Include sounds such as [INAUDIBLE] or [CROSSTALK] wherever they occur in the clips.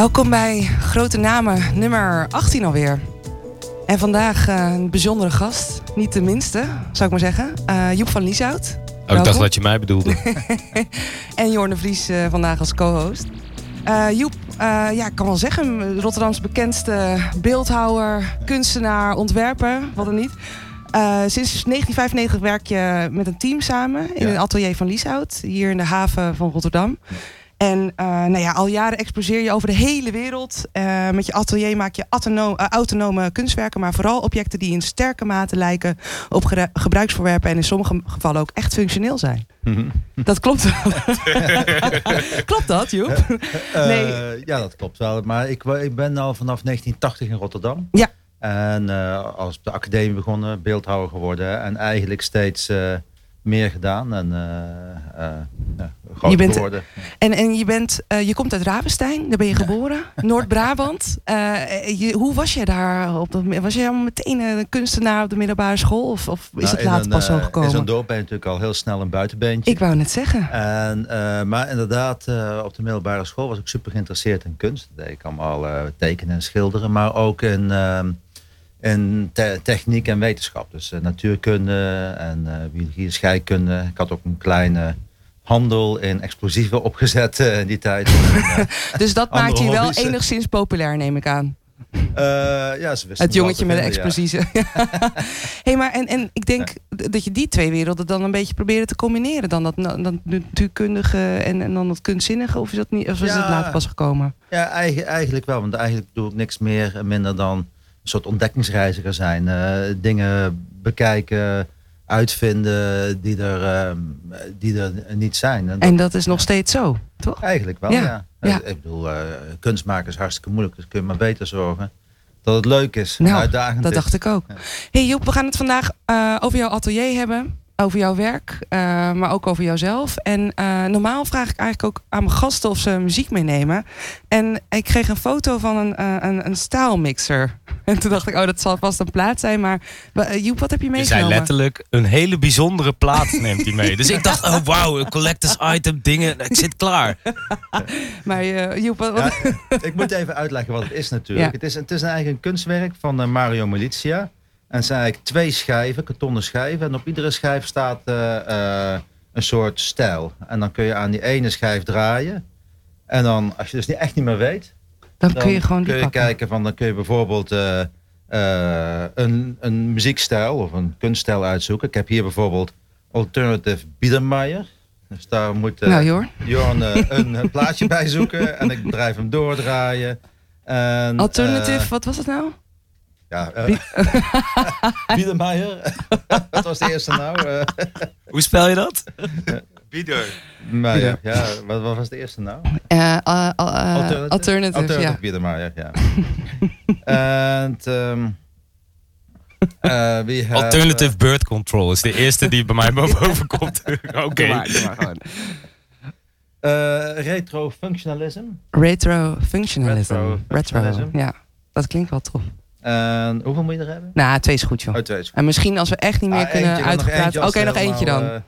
Welkom bij Grote Namen, nummer 18 alweer. En vandaag uh, een bijzondere gast, niet de minste, zou ik maar zeggen. Uh, Joep van Lieshout. Oh, ik dacht dat je mij bedoelde. [LAUGHS] en Jorne Vries uh, vandaag als co-host. Joep, ja, ik kan wel zeggen, Rotterdams bekendste beeldhouwer, kunstenaar, ontwerper, wat dan niet. sinds 1995 werk je met een team samen in ja. een atelier van Lieshout, hier in de haven van Rotterdam. En uh, nou ja, al jaren exposeer je over de hele wereld. Uh, met je atelier maak je autonome, uh, autonome kunstwerken, maar vooral objecten die in sterke mate lijken op gebruiksvoorwerpen en in sommige gevallen ook echt functioneel zijn. Mm -hmm. Dat klopt wel. [LAUGHS] klopt dat, Joep? nee. Ja, dat klopt wel. Maar ik, ik ben al vanaf 1980 in Rotterdam. Ja. En als op de academie begonnen, beeldhouwer geworden. En eigenlijk steeds meer gedaan en uh, uh, groot je bent, geworden. En, en je, bent, je komt uit Ravenstein, daar ben je geboren, Noord-Brabant. [LAUGHS] hoe was je daar? Op dat, was je meteen een kunstenaar op de middelbare school? Of, of is nou, het later pas zo gekomen? In zo'n dorp ben je natuurlijk al heel snel een buitenbeentje. Ik wou net zeggen. En, maar inderdaad, op de middelbare school was ik super geïnteresseerd in kunst. Ik kan al tekenen en schilderen, maar ook in en te techniek en wetenschap. Dus uh, natuurkunde en uh, biologie en scheikunde. Ik had ook een kleine handel in explosieven opgezet uh, in die tijd. [LAUGHS] dus dat maakt je wel enigszins populair, neem ik aan. ja, ze het jongetje met de explosieven. Ja. [LAUGHS] [LAUGHS] hey, maar en, en ik denk dat je die twee werelden dan een beetje proberen te combineren. Dan dat, dat natuurkundige en, en dan dat kunstzinnige. Of is dat niet? Of is ja, het later pas gekomen? Ja, eigenlijk wel. Want eigenlijk doe ik niks meer en minder dan soort ontdekkingsreiziger zijn. Uh, dingen bekijken, uitvinden die er, uh, die er niet zijn. En dat, en dat is nog steeds zo, toch? Eigenlijk wel, ja. ja. Ik bedoel, uh, kunstmaken is hartstikke moeilijk. Dus kun je maar beter zorgen dat het leuk is nou, uitdagend dat is. dacht ik ook. Hey Joep, we gaan het vandaag over jouw atelier hebben over jouw werk, uh, maar ook over jouzelf. En uh, normaal vraag ik eigenlijk ook aan mijn gasten of ze muziek meenemen. En ik kreeg een foto van een, uh, een, een staalmixer. [LAUGHS] En toen dacht ik, oh, dat zal vast een plaat zijn. Maar Joep, wat heb je meegenomen? Je zei letterlijk, een hele bijzondere plaat neemt hij mee. [LAUGHS] Dus ik dacht, oh wauw, een collectors item, dingen, ik zit klaar. [LAUGHS] maar Joep, wat... Ja, ik moet even uitleggen wat het is natuurlijk. Ja. Het, is, het is een eigen kunstwerk van Mario Militia. En zijn eigenlijk twee schijven, kartonnen schijven. En op iedere schijf staat uh, uh, een soort stijl. En dan kun je aan die ene schijf draaien. En dan, als je dus niet echt niet meer weet... Dan, dan kun je gewoon kun je kijken van, dan kun je bijvoorbeeld uh, een, een muziekstijl of een kunststijl uitzoeken. Ik heb hier bijvoorbeeld Alternative Biedermeier. Dus daar moet nou, Jorn [LAUGHS] een plaatje bij zoeken. En ik blijf hem doordraaien. En, Alternative, wat was het nou? Ja, uh, Biedermeijer. Wat was de eerste nou? Uh, [LAUGHS] Hoe spel je dat? Bieder. Meijer, ja. Wat, wat, was de eerste nou? Uh, alternative. Alternative, alternative ja. Biedermeijer, ja. [LAUGHS] En... Um, uh, we have, Alternative Bird Control is de eerste die bij mij boven [LAUGHS] komt. Oké. Okay. Uh, retro functionalism. Retro functionalism. Retro, Retro, ja. Dat klinkt wel tof. Hoeveel moet je er hebben? Nou, twee is goed, joh. Oh, twee is goed. En misschien als we echt niet meer ah, kunnen uitpraten. Oké, okay, nog eentje dan.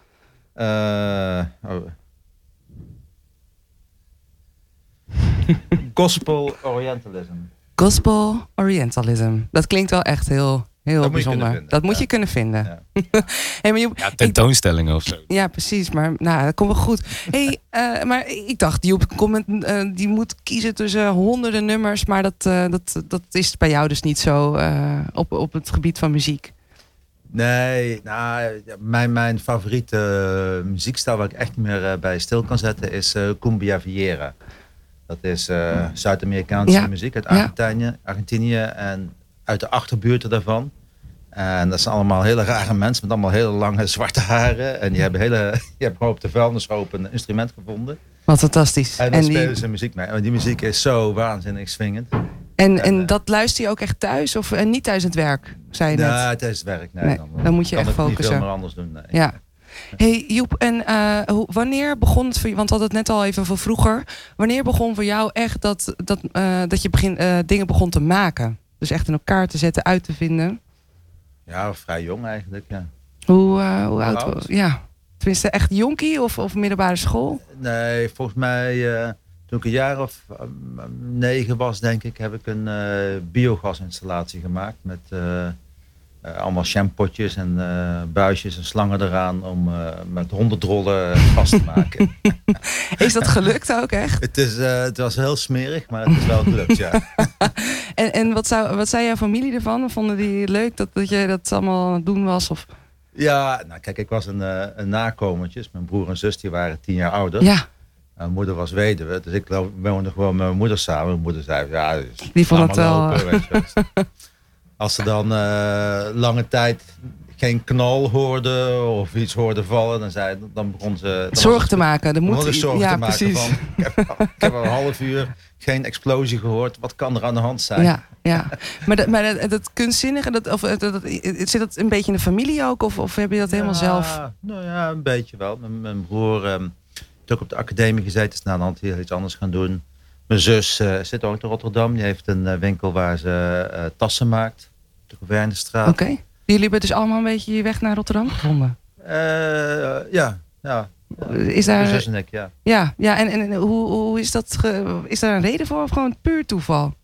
Uh, oh. [LAUGHS] Gospel Orientalism. Gospel Orientalism. Dat klinkt wel echt heel Heel dat bijzonder. Moet dat moet je kunnen vinden. Ja, [LAUGHS] hey, maar je, ja tentoonstellingen of zo. Ja, precies. Maar nou, dat komt wel goed. hey, uh, [LAUGHS] maar ik dacht, die, op comment, uh, die moet kiezen tussen honderden nummers. Maar dat, uh, dat, dat is bij jou dus niet zo op, op het gebied van muziek. Nee, nou, mijn, mijn favoriete muziekstijl waar ik echt niet meer bij stil kan zetten is Cumbia Viera. Dat is Zuid-Amerikaanse ja. muziek uit Argentinië, Argentinië. En uit de achterbuurten daarvan. En dat zijn allemaal hele rare mensen met allemaal hele lange zwarte haren. En die hebben, hele, [LAUGHS] die hebben op de vuilnishoop een instrument gevonden. Wat fantastisch. En dan spelen die... ze muziek mee. En die muziek is zo waanzinnig swingend. En, en, uh, dat luister je ook echt thuis of en niet thuis het werk, zei je net? Ja, tijdens het werk. Nee, nee dan, dan, moet je echt focussen. niet veel meer anders doen. Nee. Ja. Hey Joep, en uh, wanneer begon het voor je, want we hadden het net al even van vroeger. Wanneer begon voor jou echt dat, dat, uh, dat je begin, dingen begon te maken? Dus echt in elkaar te zetten, uit te vinden. Ja, vrij jong eigenlijk, ja. Hoe, uh, hoe oud? oud? Ja. Tenminste, echt jonkie of, of middelbare school? Nee, volgens mij uh, toen ik een jaar of negen was, denk ik, heb ik een biogasinstallatie gemaakt met uh, allemaal shampootjes en uh, buisjes en slangen eraan om uh, met honderdrollen vast te maken. [LAUGHS] is dat gelukt ook echt? Het, is, het was heel smerig, maar het is wel gelukt, ja. [LAUGHS] en en wat, zou, wat zei jouw familie ervan? Vonden die leuk dat, dat je dat allemaal aan het doen was? Of? Ja, nou kijk, ik was een, een nakomertje. Mijn broer en zus die waren tien jaar ouder. Ja. Mijn moeder was weduwe, dus ik woonde gewoon met mijn moeder samen. Mijn moeder zei, ja, dus die vond het wel... Lopen, [LAUGHS] Als ze dan uh, lange tijd geen knal hoorden of iets hoorden vallen, dan, zei, dan begon ze... Dan zorg te maken. Er moet zorg ja, te maken precies. van, ik heb, ik heb al een half uur geen explosie gehoord. Wat kan er aan de hand zijn? Ja, ja. maar, dat, maar dat, dat kunstzinnige, dat, of, dat, dat, zit dat een beetje in de familie ook? Of, of heb je dat helemaal zelf? Nou ja, een beetje wel. Mijn, mijn broer um, heeft ook op de academie gezeten. Is na de hand heel iets anders gaan doen. Mijn zus uh, zit ook in Rotterdam. Die heeft een uh, winkel waar ze uh, tassen maakt de straat. Oké. Jullie hebben dus allemaal een beetje je weg naar Rotterdam gevonden? Ja, ja. Is daar, zus en ik, ja. Ja, ja en, en hoe, hoe is dat? is daar een reden voor of gewoon puur toeval?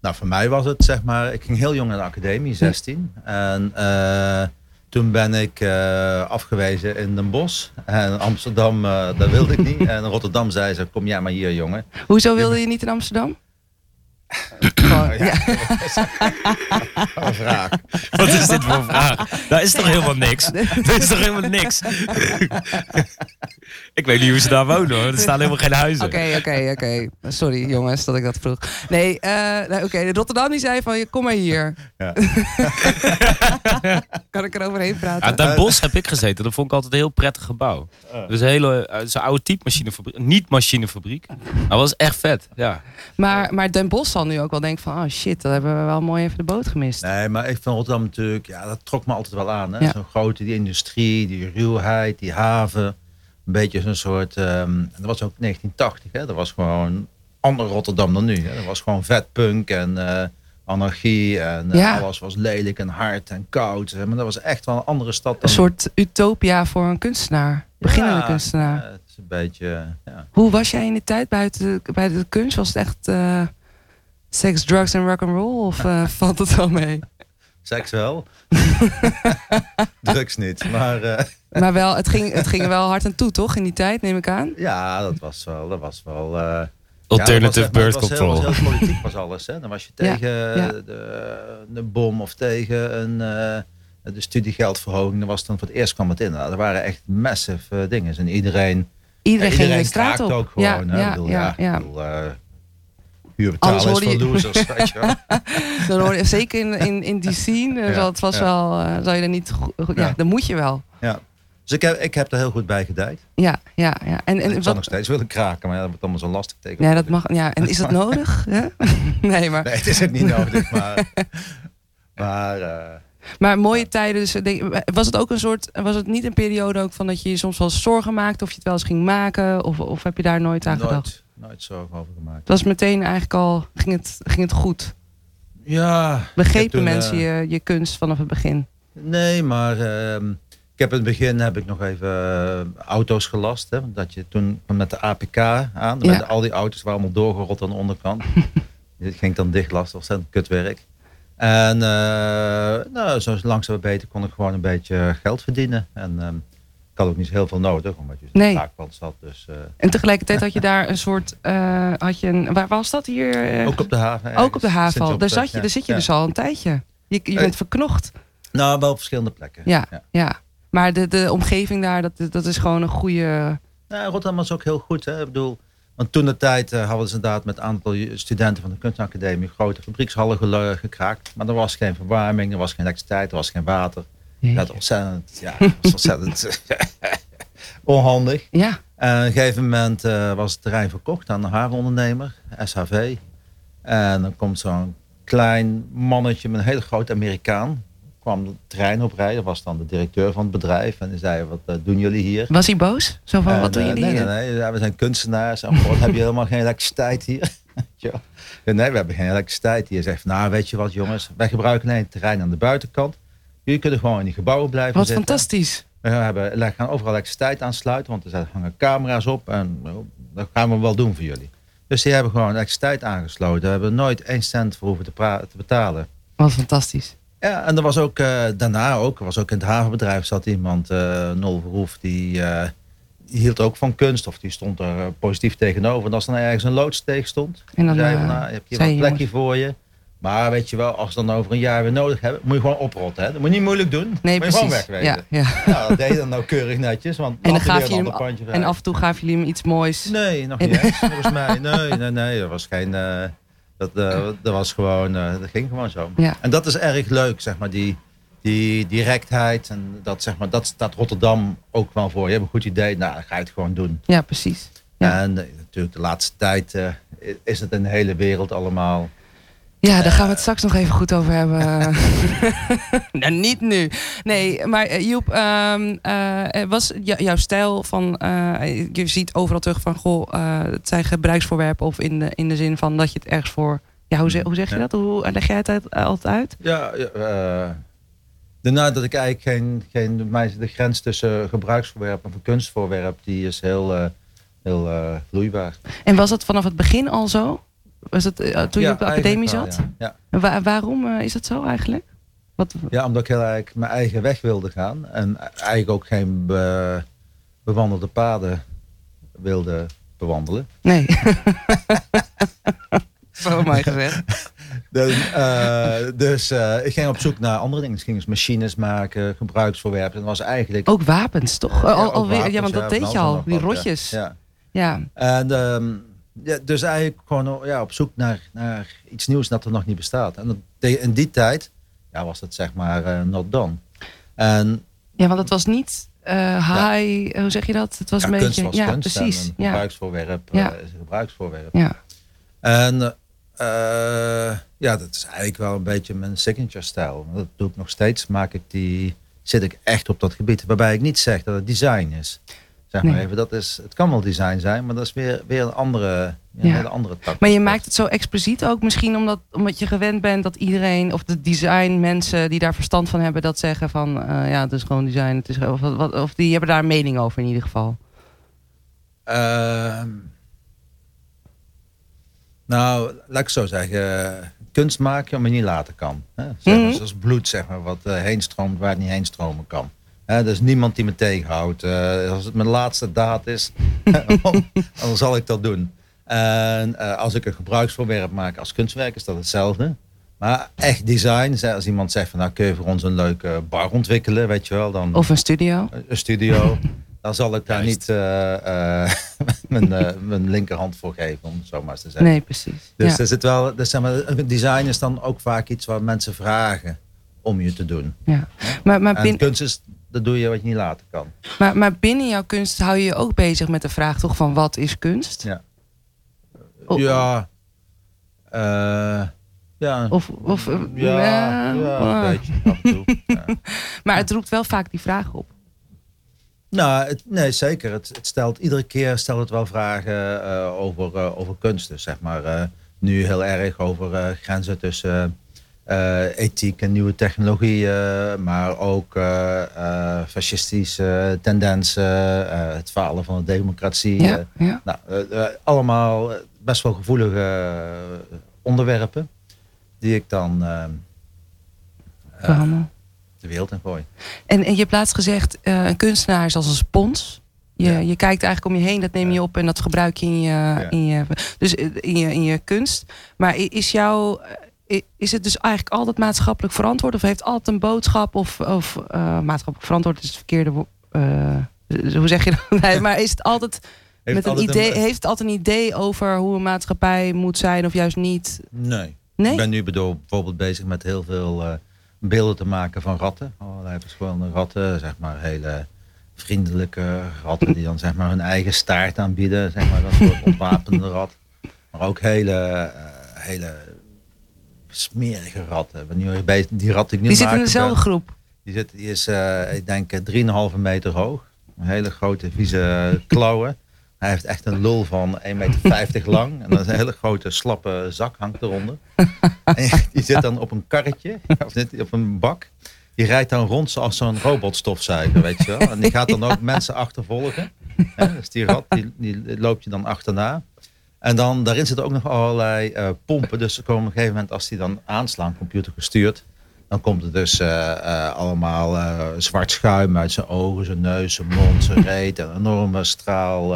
Nou, voor mij was het zeg maar, ik ging heel jong naar de academie, 16. En uh, toen ben ik uh, afgewezen in Den Bosch. En Amsterdam, uh, daar wilde ik niet. [LAUGHS] En Rotterdam zei ze, kom jij maar hier jongen. Hoezo wilde je niet in Amsterdam? Gewoon, ja. vraag. [LAUGHS] Wat is dit voor een vraag? Daar is toch helemaal niks? Er is toch helemaal niks? ik weet niet hoe ze daar wonen hoor. Er staan helemaal geen huizen. Oké, oké, oké. Sorry jongens dat ik dat vroeg. Nee, uh, oké. Okay. Rotterdam die zei van, kom maar hier. Ja. [LAUGHS] kan ik er overheen praten? Ja, Den Bos heb ik gezeten. Dat vond ik altijd een heel prettig gebouw. Dus een hele, uh, zo'n oude type machinefabriek. Niet machinefabriek. Dat was echt vet, ja. Maar, maar Den Bos nu ook wel denken van, oh shit, dat hebben we wel mooi even de boot gemist. Nee, maar ik van Rotterdam natuurlijk, ja, dat trok me altijd wel aan. Hè? Zo'n grote, die industrie, die ruwheid, die haven. Een beetje zo'n soort, um, dat was ook 1980, hè? dat was gewoon ander Rotterdam dan nu. Hè? Dat was gewoon vet punk en uh, anarchie en uh, alles was lelijk en hard en koud. Maar dat was echt wel een andere stad. Dan... Een soort utopia voor een kunstenaar, beginnende kunstenaar. Ja, het is een beetje, ja. Hoe was jij in de tijd buiten bij de kunst? Was het echt... Seks, drugs en rock and roll? Of uh, [LAUGHS] valt het wel mee? Seks wel. [LAUGHS] drugs niet. Maar, uh... [LAUGHS] maar wel, het ging, het ging er wel hard aan toe, toch? In die tijd, neem ik aan. Ja, dat was wel. Dat was wel uh... Alternative ja, birth control. Heel, heel politiek was alles. Hè? Dan was je tegen ja, ja. De, de, bom of tegen een, uh, de studiegeldverhoging. Dan was dan voor het eerst kwam het in. Nou, er waren echt massive uh, dingen. En iedereen, iedereen, ging de straat op. ook gewoon. Ja, ja, bedoel, ja, ja. Bedoel, huur betalen is voor losers. [LAUGHS] dan hoor je, zeker in, in, in die scene, ja, het was wel, uh, zou je er niet goed, ja, dan moet je wel. Ja. Dus ik heb, ik heb er heel goed bij gedijd. Ja, ja, ja. En, en, ik zou nog steeds willen kraken, maar dat wordt allemaal zo lastig tegen. Ja, dat mag. Ja, en is dat [LAUGHS] nodig? [LAUGHS] nee, maar. Nee, het is ook niet nodig, maar. maar uh, maar mooie tijden, dus was het ook een soort, was het niet een periode ook van dat je je soms wel zorgen maakte of je het wel eens ging maken? Of, of heb je daar nooit aan nooit, gedacht? Nooit zorgen over gemaakt. Dat was meteen eigenlijk al, ging het, ging het goed? Ja. Begrepen mensen uh, je, je kunst vanaf het begin? Nee, maar uh, ik heb in het begin heb ik nog even uh, auto's gelast. Hè, dat je toen met de APK aan, ja. met al die auto's waren allemaal doorgerold aan de onderkant. [LAUGHS] Dit ging dan dicht last, ontzettend kutwerk. En uh, nou, zo langzaam beter kon ik gewoon een beetje geld verdienen. En ik had ook niet heel veel nodig, omdat je nee. vaakpand zat. Dus, uh, en tegelijkertijd had je daar een soort, uh, had je een, waar was dat hier? ook op de haven. Ook op de haven al. Daar, zat je, daar zit je ja. dus al een tijdje. Je, je bent verknocht. Nou, wel op verschillende plekken. Ja, ja. ja. Maar de, de omgeving daar, dat, dat is gewoon een goede... Nou, Rotterdam was ook heel goed. Hè? Ik bedoel, want toen de tijd uh, hadden ze inderdaad met een aantal studenten van de kunstacademie grote fabriekshallen gekraakt. Maar er was geen verwarming, er was geen elektriciteit, er was geen water. Ja. Dat ontzettend, ja, was ontzettend onhandig. Ja. En op een gegeven moment uh, was het terrein verkocht aan een havenondernemer, SHV. En dan komt zo'n klein mannetje met een hele grote Amerikaan kwam de trein oprijden. Dat was dan de directeur van het bedrijf. En die zei, wat uh, doen jullie hier? Was hij boos? Zo van, wat doen jullie nee, hier? Nee, nee, we zijn kunstenaars. En god, heb je helemaal geen elektriciteit hier? [LAUGHS] ja. Nee, we hebben geen elektriciteit hier. Zegt, nou weet je wat jongens, wij gebruiken alleen het terrein aan de buitenkant. Jullie kunnen gewoon in die gebouwen blijven Wat zitten. fantastisch. We hebben, gaan overal elektriciteit aansluiten, want er hangen camera's op. En dat gaan we wel doen voor jullie. Dus die hebben gewoon elektriciteit aangesloten. We hebben nooit één cent voor hoeven te, te betalen. Wat fantastisch. Ja, en er was ook uh, daarna ook, er was ook in het havenbedrijf zat iemand, uh, Nol Verhoef, die, uh, die, hield ook van kunst. Of die stond er positief tegenover. En als er nou ergens een loods tegen stond, en dan zei van, nou, heb je een plekje voor je. Maar weet je wel, als we dan over een jaar weer nodig hebben, moet je gewoon oprotten. Hè? Dat moet je niet moeilijk doen. Nee, moet je gewoon wegwezen. Ja, ja. [LAUGHS] Nou, dat deed je dan nauwkeurig netjes. Want en, dan gaf je hem, en af en toe gaven jullie hem iets moois. Nee, nog niet eens, volgens mij. Nee, nee, nee. Dat was geen... Uh, dat, uh, dat was gewoon... Uh, dat ging gewoon zo. Ja. En dat is erg leuk, zeg maar. Die, die directheid. En dat, zeg maar, dat staat Rotterdam ook wel voor. Je hebt een goed idee. Nou, dan ga je het gewoon doen. Ja, precies. Ja. En natuurlijk de laatste tijd is het in de hele wereld allemaal ja, daar gaan we het straks nog even goed over hebben. [LAUGHS] nou, niet nu. Nee, maar eh, Joep, um, uh, was jouw stijl van... Uh, je ziet overal terug van... Goh, het zijn gebruiksvoorwerpen of in de, in de zin van dat je het ergens voor... Ja, hoe, zeg, hoe zeg je dat? Hoe leg jij het altijd uit? Ja, daarna dat ik eigenlijk geen... geen de grens tussen gebruiksvoorwerp en kunstvoorwerp... die is heel, heel vloeibaar. En was dat vanaf het begin al zo? Was het uh, toen je op de academie zat? ja. En waarom uh, is dat zo eigenlijk? Wat... Ja, omdat ik heel eigenlijk mijn eigen weg wilde gaan. En eigenlijk ook geen be bewandelde paden wilde bewandelen. Nee. [LAUGHS] zo mooi gezegd. dus, uh, dus ik ging op zoek naar andere dingen. Ik ging dus machines maken, gebruiksvoorwerpen. En was eigenlijk... Ook wapens, toch? ja, alweer, wapens, ja, want dat deed je al. Die rotjes. Ja. ja. En... Um, ja, dus eigenlijk gewoon ja, op zoek naar, naar iets nieuws dat er nog niet bestaat. En in die tijd ja, was het zeg maar uh, not done. En, ja, want het was niet uh, high, hoe zeg je dat? Het was ja, een beetje... Was ja, kunst precies. En een gebruiksvoorwerp ja. Uh, is een gebruiksvoorwerp. Ja. En ja, dat is eigenlijk wel een beetje mijn signature stijl. Dat doe ik nog steeds. Maak ik die, zit ik echt op dat gebied. Waarbij ik niet zeg dat het design is. Zeg maar even, dat is, het kan wel design zijn, maar dat is weer, weer een andere, ja, Een andere tak. Maar je maakt het zo expliciet ook misschien omdat, omdat je gewend bent dat iedereen, of de design mensen die daar verstand van hebben, dat zeggen van uh, ja, het is gewoon design. Het is, of, wat, of die hebben daar een mening over in ieder geval. Uh, nou, laat ik zo zeggen. Kunst maken, maar niet laten kan. Hè? Zeg maar, mm -hmm. Zoals bloed, zeg maar, wat uh, heen stroomt waar het niet heen stromen kan. Er is niemand die me tegenhoudt. Uh, als het mijn laatste daad is, [LAUGHS] dan zal ik dat doen. En uh, als ik een gebruiksvoorwerp maak als kunstwerk, is dat hetzelfde. Maar echt design, als iemand zegt van nou kun je voor ons een leuke bar ontwikkelen, weet je wel. Dan, of een studio. Een studio. [LAUGHS] dan zal ik daar Juist. niet uh, [LAUGHS] mijn, mijn linkerhand voor geven, om het zo maar eens te zeggen. Nee, precies. Dus ja. er zit wel, dus zeg maar, design is dan ook vaak iets waar mensen vragen om je te doen. Ja. Maar, maar en kunst is, dat doe je wat je niet laten kan. Maar, maar binnen jouw kunst hou je je ook bezig met de vraag toch van wat is kunst? Ja. Oh. Ja. Uh, ja. Of, of uh, ja, ja, ja, een beetje. Af en toe. [LAUGHS] ja. maar het roept wel vaak die vraag op. Nou, het, nee, zeker. Het, het, stelt, iedere keer stelt het wel vragen uh, over, over kunst. Dus zeg maar nu heel erg over grenzen tussen ethiek en nieuwe technologieën. Maar ook fascistische tendensen. het falen van de democratie. Ja, ja. Nou, allemaal best wel gevoelige onderwerpen. Die ik dan de wereld in gooi. En, en je hebt laatst gezegd, een kunstenaar is als een spons. Je, ja. je kijkt eigenlijk om je heen, dat neem je op en dat gebruik je in je, ja. in je, dus in je, in je kunst. Maar is jouw, is het dus eigenlijk altijd maatschappelijk verantwoord? Of heeft altijd een boodschap? Of, of uh, maatschappelijk verantwoord is het verkeerde hoe zeg je dat? Nee, [LAUGHS] maar is het altijd heeft met een idee, een... heeft het altijd een idee over hoe een maatschappij moet zijn of juist niet? Nee. nee? Ik ben nu bijvoorbeeld bezig met heel veel uh, beelden te maken van ratten. Allerlei verschillende ratten, zeg maar hele vriendelijke ratten die dan zeg maar hun eigen staart aanbieden. Zeg maar dat soort [LAUGHS] ontwapende rat. Maar ook hele, hele smerige ratten. Nu bij die rat die ik nu Die zit in dezelfde ben, groep? Die, zit, die is, uh, ik denk, 3,5 meter hoog. Een hele grote vieze klauwen. Hij heeft echt een lul van 1,50 meter lang. En dan is een hele grote slappe zak hangt eronder. En die zit dan op een karretje, of niet, op een bak. Die rijdt dan rond zoals zo'n robotstofzuiger, weet je wel. En die gaat dan ook mensen achtervolgen. dus die rat die, die loopt je dan achterna. En dan daarin zitten ook nog allerlei uh, pompen. Dus op een gegeven moment als die dan aanslaan, computer gestuurd, dan komt er dus uh, uh, allemaal zwart schuim uit zijn ogen, zijn neus, zijn mond, zijn [LAUGHS] reet. Een enorme straal,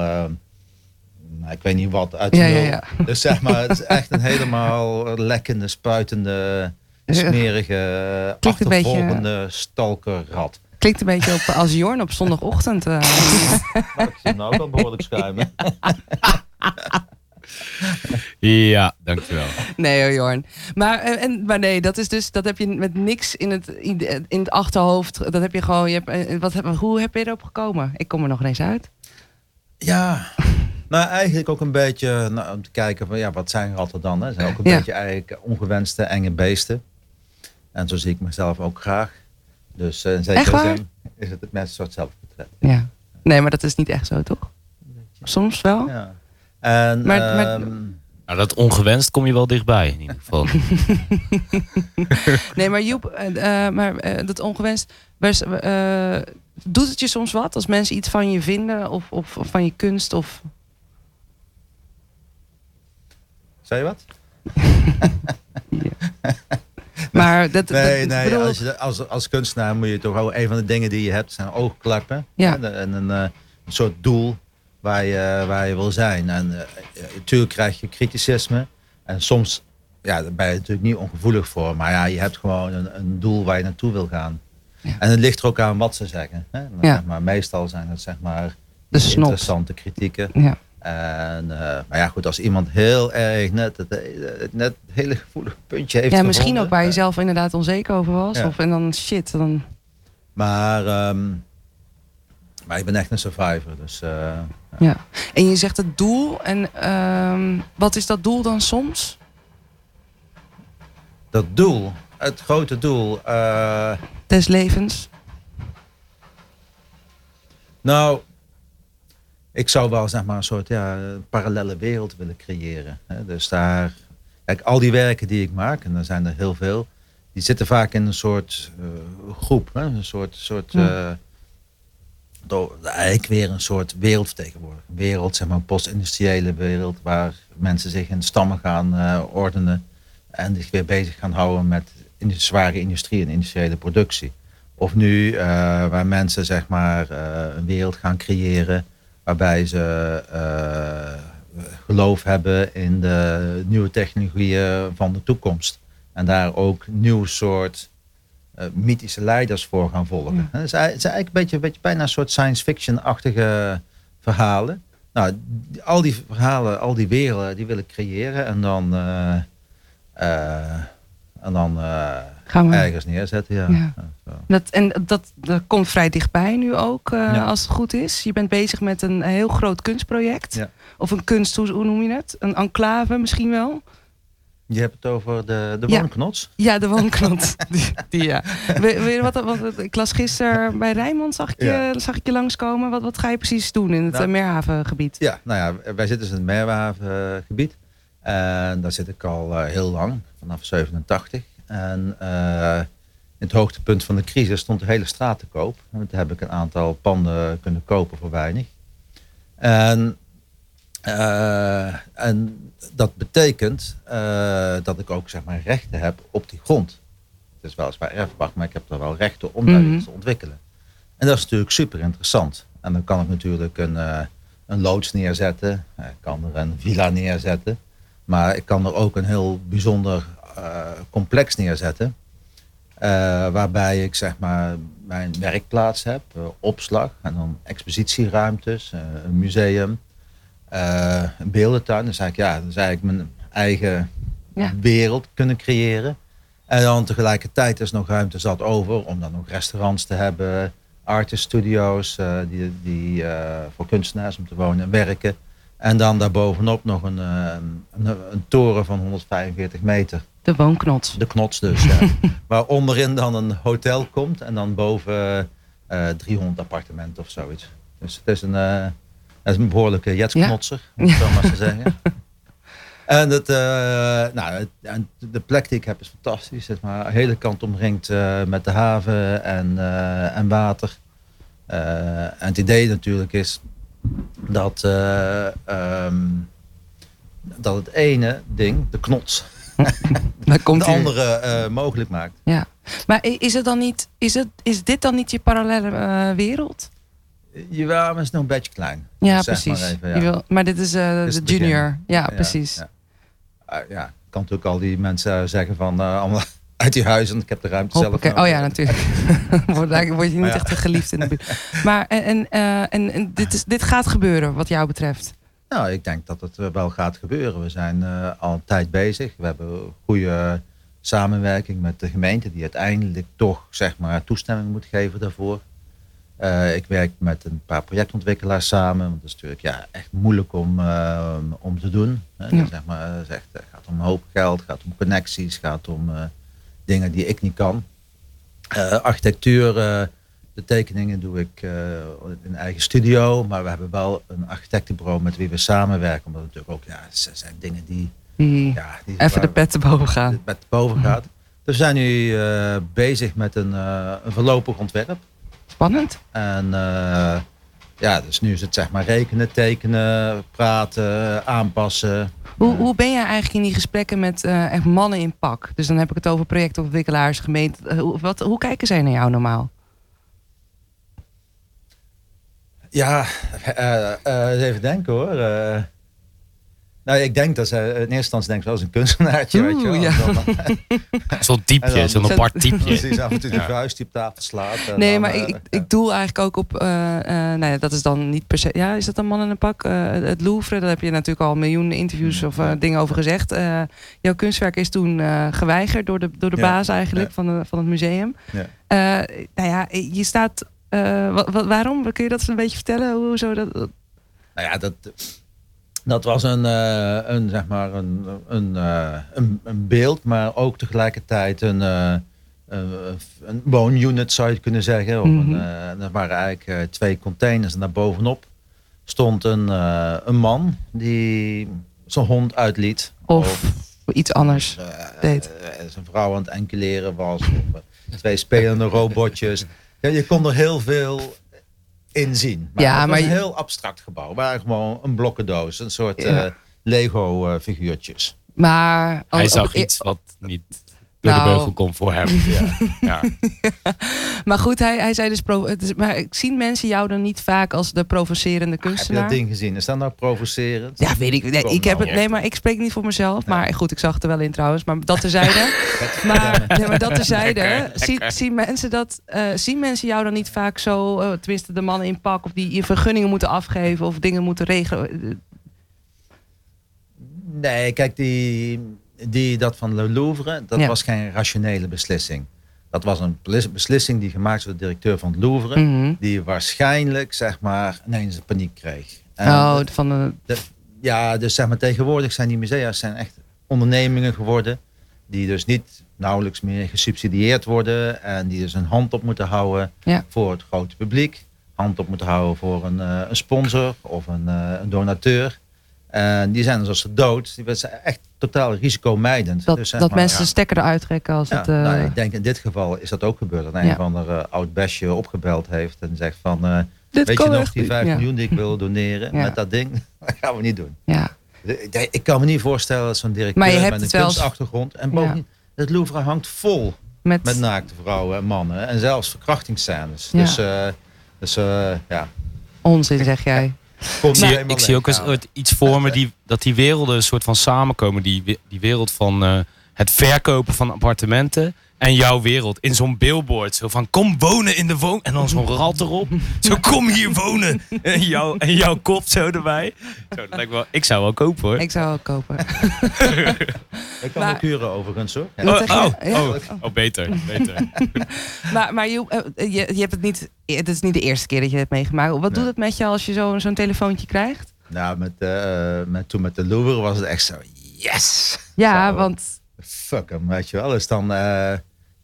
nou, ik weet niet wat, uit de ja, ja, ja. Dus zeg maar, het is echt een helemaal lekkende, spuitende, smerige, achtervolgende stalkerrat. Klinkt een beetje op, als Jorn op zondagochtend. [LAUGHS] nou, ik zie nou ook al behoorlijk schuimen. [LAUGHS] [LAUGHS] ja, dankjewel. Nee hoor, Jorn. Maar, eh, en, maar nee, dat is dus, dat heb je met niks in het, in het achterhoofd. Dat heb je gewoon, je hebt, eh, wat, hoe heb je erop gekomen? Ik kom er nog eens uit. Ja, [LAUGHS] nou eigenlijk ook een beetje nou, om te kijken van ja, wat zijn ratten dan? Hè? Zijn ook een beetje eigenlijk ongewenste enge beesten. En zo zie ik mezelf ook graag. Dus uh, in zekere zin is het het mensen soort zelfportret. Ja. Nee, maar dat is niet echt zo, toch? Soms wel? Ja. En, maar, maar ehm, nou, dat ongewenst kom je wel dichtbij in ieder geval. [LAUGHS] nee, maar Joep, uh, maar uh, dat ongewenst. Uh, doet het je soms wat als mensen iets van je vinden of, of, of van je kunst? Of... Zei je wat? [LAUGHS] Maar dat, nee, nee bedoel... als, je, als, als kunstenaar moet je toch ook een van de dingen die je hebt zijn oogklappen. Ja. En een, een, soort doel waar je, waar je wil zijn. En uh, natuurlijk krijg je criticisme. En soms ja, daar ben je natuurlijk niet ongevoelig voor. Maar ja, je hebt gewoon een, een doel waar je naartoe wil gaan. Ja. En het ligt er ook aan wat ze zeggen. Hè? Ja. Zeg maar, meestal zijn het zeg maar de interessante kritieken. Ja. En, uh, maar ja, goed, als iemand heel erg net het, net het hele gevoelige puntje heeft. Ja, misschien ook waar je zelf inderdaad onzeker over was. Of en dan shit. Dan... Maar, um, maar ik ben echt een survivor. Dus, uh, ja. En je zegt het doel. En uh, wat is dat doel dan soms? Dat doel, het grote doel. Uh, Des levens. Nou, ik zou wel zeg maar een soort ja, parallele wereld willen creëren. Hè? Dus daar, kijk, al die werken die ik maak, en er zijn er heel veel, die zitten vaak in een soort uh, groep. Hè? Een soort, soort uh, eigenlijk weer een soort wereldvertegenwoordiger. Wereld, zeg maar, post-industriële wereld, waar mensen zich in stammen gaan uh, ordenen en zich weer bezig gaan houden met in de zware industrie en industriële productie. Of nu, waar mensen zeg maar een wereld gaan creëren waarbij ze geloof hebben in de nieuwe technologieën van de toekomst. En daar ook nieuw soort uh, mythische leiders voor gaan volgen. Ja. Het, is, eigenlijk een beetje, een beetje bijna een soort science fiction-achtige verhalen. Nou, al die verhalen, al die werelden, die wil ik creëren en dan, uh, en dan Gaan we... ergens neerzetten. Ja. ja. Dat, en dat, dat komt vrij dichtbij nu ook, uh, als het goed is. Je bent bezig met een heel groot kunstproject. Of een kunst, hoe, hoe noem je het? Een enclave misschien wel? Je hebt het over de, de woonknots? Ja, de woonknots. [LAUGHS] die, die, ja. Weet je wat, wat, ik las gisteren bij Rijnmond, zag ik, je, zag ik je langskomen. Wat, wat ga je precies doen in het nou, Meerhavengebied? Ja, nou ja, wij zitten dus in het Meerhavengebied. En daar zit ik al uh, heel lang, vanaf 87. En uh, in het hoogtepunt van de crisis stond de hele straat te koop. En toen heb ik een aantal panden kunnen kopen voor weinig. En, uh, en dat betekent uh, dat ik ook zeg maar, rechten heb op die grond. Het is weliswaar erfpacht, maar ik heb er wel rechten om daar mm -hmm. iets te ontwikkelen. En dat is natuurlijk super interessant. En dan kan ik natuurlijk een, een loods neerzetten. Ik kan er een villa neerzetten. Maar ik kan er ook een heel bijzonder complex neerzetten. Waarbij ik zeg maar mijn werkplaats heb, opslag en dan expositieruimtes, een museum, een beeldentuin. Dan zeg ik ja, dan is eigenlijk mijn eigen ja. wereld kunnen creëren. En dan tegelijkertijd is nog ruimte zat over om dan nog restaurants te hebben, artist studios die, die voor kunstenaars om te wonen en werken. En dan daarbovenop nog een, een, een, toren van 145 meter. De woonknots. De knots dus, ja. [LAUGHS] Waar onderin dan een hotel komt en dan boven uh, eh, 300 appartementen of zoiets. Dus het is een, het is een behoorlijke jetsknotser, om het zo maar te [LAUGHS] zeggen. En het, uh, nou, de plek die ik heb is fantastisch. Zeg maar, de hele kant omringd met de haven en, en water. en het idee natuurlijk is dat, um, dat het ene ding, de knots, [LAUGHS] komt de andere mogelijk maakt. Ja, maar is, het dan niet, is, het, is dit dan niet je parallele wereld? Jawel, maar is nog een beetje klein. Ja, dus precies. Maar, even, ja. Wil, maar, dit is de junior. Ja, precies. Ja, ja. ja, ik kan natuurlijk al die mensen zeggen van allemaal [LAUGHS] uit die huizen. Ik heb de ruimte zelf. Oh ja, natuurlijk. [LAUGHS] word, word je niet echt geliefd in de buurt. Maar en, en, en dit, is, dit gaat gebeuren wat jou betreft? Nou, ik denk dat het wel gaat gebeuren. We zijn al een tijd bezig. We hebben goede samenwerking met de gemeente die uiteindelijk toch zeg maar toestemming moet geven daarvoor. Uh, ik werk met een paar projectontwikkelaars samen. Want dat is natuurlijk ja, echt moeilijk om, uh, om te doen. Ja. Zeg maar, het gaat om een hoop geld, gaat om connecties, gaat om dingen die ik niet kan. architectuur de tekeningen doe ik in eigen studio. Maar we hebben wel een architectenbureau met wie we samenwerken. Omdat het natuurlijk ook, ja, zijn dingen die... ja, die even de pet te boven gaan. De pet te boven gaat. Dus we zijn nu bezig met een, een voorlopig ontwerp. Spannend. En ja, dus nu is het zeg maar rekenen, tekenen, praten, aanpassen. Hoe, hoe ben jij eigenlijk in die gesprekken met echt mannen in pak? Dus dan heb ik het over projectontwikkelaars, gemeente. Hoe, wat, hoe kijken zij naar jou normaal? Ja, uh, even denken hoor. Uh, nou, ik denk dat ze in eerste instantie denken als een kunstenaartje, weet je wel. Ja. [LAUGHS] Zo'n typje, zo'n apart typje. Precies, af en toe de vuist die op tafel slaat. Nee, maar ik, ik doel eigenlijk ook op, nou ja, dat is dan niet per se, ja, is dat een man in een pak? het Louvre, daar heb je natuurlijk al miljoenen interviews of dingen over gezegd. jouw kunstwerk is toen geweigerd door de, door de baas eigenlijk van, de, van het museum. Ja. nou ja, je staat uh, waarom? Kun je dat een beetje vertellen? Hoezo dat? Nou ja, dat, dat was een, uh, een, zeg maar een, een, uh, een, een, beeld, maar ook tegelijkertijd een, een, een woonunit zou je kunnen zeggen. Mm -hmm. er waren eigenlijk twee containers en daar bovenop stond een, een man die zijn hond uitliet. Of, of iets anders deed. Zijn vrouw aan het enkeleren was. Of, twee spelende robotjes. Ja, je kon er heel veel in zien. Maar ja, het was maar... een heel abstract gebouw. Maar gewoon een blokkendoos. Een soort ja. uh, Lego uh, figuurtjes. Maar... Hij zag iets wat niet door nou, de beugel komt voor hem. [LAUGHS] Ja. ja. [LAUGHS] maar goed, hij, hij zei dus... Pro, maar zien mensen jou dan niet vaak als de provocerende kunstenaar? heb je dat ding gezien? Is dat nou provocerend? Ja, weet ik. Nee, ik heb het, nee maar ik spreek niet voor mezelf. Maar goed, ik zag het er wel in trouwens. Maar dat terzijde. [LAUGHS] maar, nee, maar dat terzijde. Zien, zien, mensen dat, uh, zien mensen jou dan niet vaak zo... Uh, tenminste, de mannen in pak... of die je vergunningen moeten afgeven... of dingen moeten regelen... Nee, kijk, die die, dat van Le Louvre, dat was geen rationele beslissing. Dat was een beslissing die gemaakt is door de directeur van het Louvre. Mhm. Die waarschijnlijk, zeg maar, ineens paniek kreeg. oh, van de... Ja, dus zeg maar, tegenwoordig zijn die musea zijn echt ondernemingen geworden. Die dus niet nauwelijks meer gesubsidieerd worden. En die dus een hand op moeten houden voor het grote publiek. Hand op moeten houden voor een, uh, een sponsor of een, uh, een donateur. En die zijn dus als ze dood. Die zijn echt totaal risicomijdend. Dat, dus dat mensen de stekker eruit trekken als het... Uh... Nou, ik denk in dit geval is dat ook gebeurd. Dat een ja. van de uh, oud besje opgebeld heeft en zegt van... Uh, weet je nog die 5 miljoen die ik wil doneren met dat ding? [LAUGHS] Dat gaan we niet doen. Ja. Ik kan me niet voorstellen dat zo'n directeur met een kunstachtergrond... En bovendien, het Louvre hangt vol met, met naakte vrouwen en mannen. En zelfs verkrachtingsscènes. Dus, dus ja... Onzin zeg jij. Zie, ik zie ook eens iets voor me die, [LAUGHS] dat die werelden een soort van samenkomen. Die, die wereld van uh, het verkopen van appartementen en jouw wereld in zo'n billboard. Zo van kom wonen in de woon. En dan zo'n rat erop. Zo kom hier wonen. En, jou, en jouw kop zo erbij. Zo, dat lijkt wel, ik zou wel kopen hoor. Ik zou wel kopen. [LAUGHS] ik kan maar, ook huren overigens hoor. Ja. Oh, oh, oh, oh, beter. beter. [LAUGHS] maar maar je, eh, je, je hebt het niet, het is niet de eerste keer dat je het hebt meegemaakt. Wat doet het met je als je zo'n zo'n telefoontje krijgt? Nou, met, uh, met, toen met de Louvre was het echt zo, yes! Ja, zo, want... Fuck hem, weet je wel. Dus dan... Uh,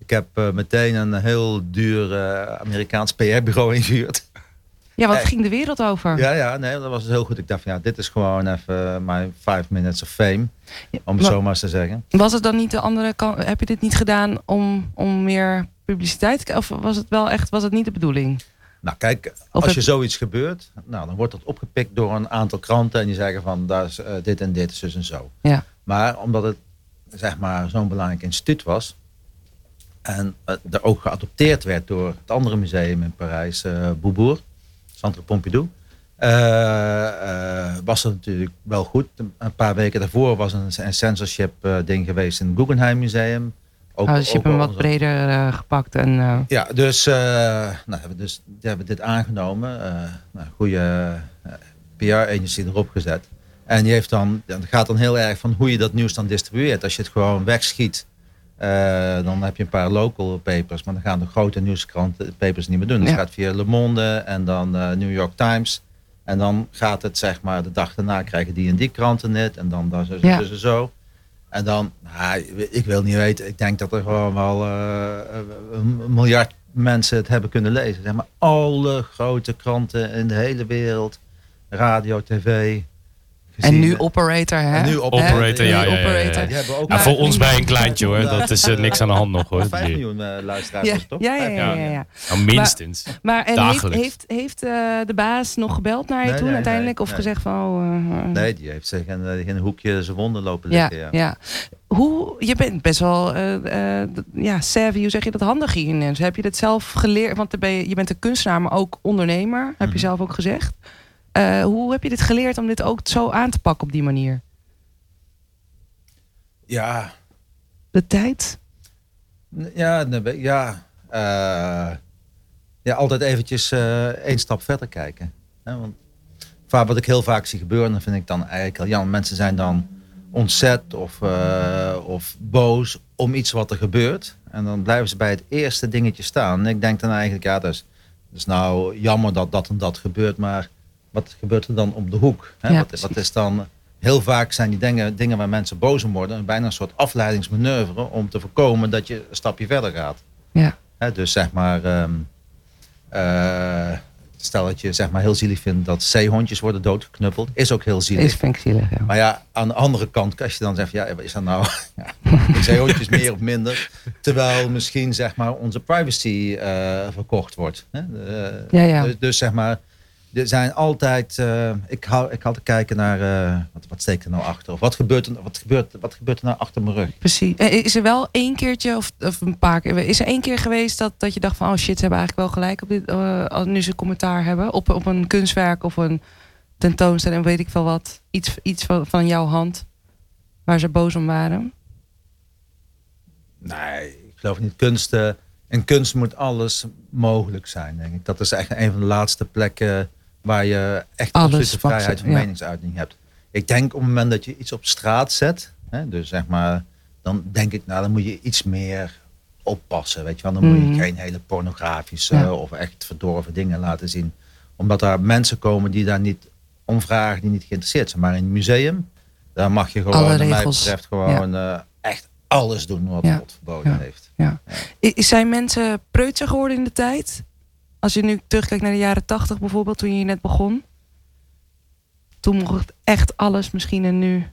ik heb uh, meteen een heel duur uh, Amerikaans PR-bureau [LAUGHS] ingehuurd. Ja, wat ging de wereld over? Ja, ja, nee, dat was heel goed. Ik dacht van ja, dit is gewoon even mijn five minutes of fame. Om het zo maar te zeggen. Was het dan niet de andere kant? Heb je dit niet gedaan om, om meer publiciteit? Of was het wel echt, was het niet de bedoeling? Nou kijk, als je zoiets gebeurt, nou, dan wordt dat opgepikt door een aantal kranten en die zeggen van daar is uh, dit en dit, zus en zo. Ja. Maar omdat het zeg maar zo'n belangrijk instituut was en het er ook geadopteerd werd door het andere museum in Parijs, uh, Beaubourg, Centre Pompidou, uh, was het natuurlijk wel goed. Een paar weken daarvoor was een, een censorship ding geweest in het Guggenheim Museum. Ook, oh, dus je hebt hem wat breder gepakt. En. Ja, dus, nou, hebben we dus hebben dit aangenomen. nou, goede PR-agency erop gezet. En die heeft dan, het gaat dan heel erg van hoe je dat nieuws dan distribueert. Als je het gewoon wegschiet, dan heb je een paar local papers. Maar dan gaan de grote nieuwskranten papers niet meer doen. Dus het gaat via Le Monde en dan New York Times. En dan gaat het zeg maar de dag daarna krijgen die en die kranten net. En dan, dan zo, ja. zo, zo. En dan, nou, ik wil niet weten, ik denk dat er gewoon wel uh, een miljard mensen het hebben kunnen lezen. Zeg maar alle grote kranten in de hele wereld, radio, tv, en nu operator, hè? En nu operator, ja. ja, ja, ja, ook voor ons bij een kleintje hoor. Dat is uh, niks aan de hand nog hoor. 5 miljoen uh, luisteraars, ja. toch? Ja, ja, ja. ja, Nou, minstens. Maar, maar en heeft, heeft, heeft uh, de baas nog gebeld naar je nee, toen nee, uiteindelijk? of gezegd van... Oh, nee, die heeft zich in, in een hoekje zijn wonden lopen liggen. Ja, ja. Hoe, je bent best wel ja, savvy, hoe zeg je dat, handig hierin. Heb je dat zelf geleerd? Want ben je, je bent een kunstenaar, maar ook ondernemer. Heb je mm -hmm. zelf ook gezegd. Uh, hoe heb je dit geleerd om dit ook zo aan te pakken op die manier? Ja. De tijd? Ja, ja, uh, ja altijd eventjes uh, één stap verder kijken. want wat ik heel vaak zie gebeuren, dan vind ik dan eigenlijk al jammer. Mensen zijn dan ontzet of, of boos om iets wat er gebeurt. En dan blijven ze bij het eerste dingetje staan. En ik denk dan eigenlijk, ja, dat is, dat is nou jammer dat dat en dat gebeurt, maar wat gebeurt er dan om de hoek? Hè? wat, wat, is dan, heel vaak zijn die dingen, dingen waar mensen boos om worden, bijna een soort afleidingsmanoeuvre om te voorkomen dat je een stapje verder gaat. Ja. Hè, dus zeg maar, um, uh, stel dat je zeg maar heel zielig vindt dat zeehondjes worden doodgeknuppeld, is ook heel zielig. Is vind ik zielig, ja. Maar ja, aan de andere kant, als je dan zegt, ja, is dat nou [LAUGHS] ja, zeehondjes meer of minder, terwijl misschien zeg maar onze privacy uh, verkocht wordt. Hè? Uh, ja, ja. Dus, dus zeg maar, er zijn altijd. Uh, ik, hou, ik te kijken naar. Uh, wat, wat steekt er nou achter? Of wat gebeurt er, wat gebeurt, wat gebeurt er nou achter mijn rug? Precies. Is er wel één keertje of, of een paar keer. Is er één keer geweest dat, dat je dacht van. Oh shit, ze hebben eigenlijk wel gelijk op dit. Uh, nu ze commentaar hebben. Op, op een kunstwerk of een tentoonstelling. Weet ik veel wat. Iets, iets van, van jouw hand. Waar ze boos om waren. Nee, ik geloof niet. Kunst. in kunst moet alles mogelijk zijn, denk ik. Dat is echt een van de laatste plekken waar je echt absolute vrijheid van meningsuiting hebt. Ik denk op het moment dat je iets op straat zet, hè, dus zeg maar, dan denk ik, nou dan moet je iets meer oppassen. Weet je wel, dan moet je mhm. geen hele pornografische of echt verdorven dingen laten zien. Omdat daar mensen komen die daar niet om vragen, die niet geïnteresseerd zijn. Maar in het museum, daar mag je gewoon, wat mij betreft, gewoon uh, echt alles doen wat God verboden heeft. Ja. Zijn mensen preutser geworden in de tijd? Als je nu terugkijkt naar de jaren tachtig bijvoorbeeld, toen je net begon. Toen mocht echt alles misschien en nu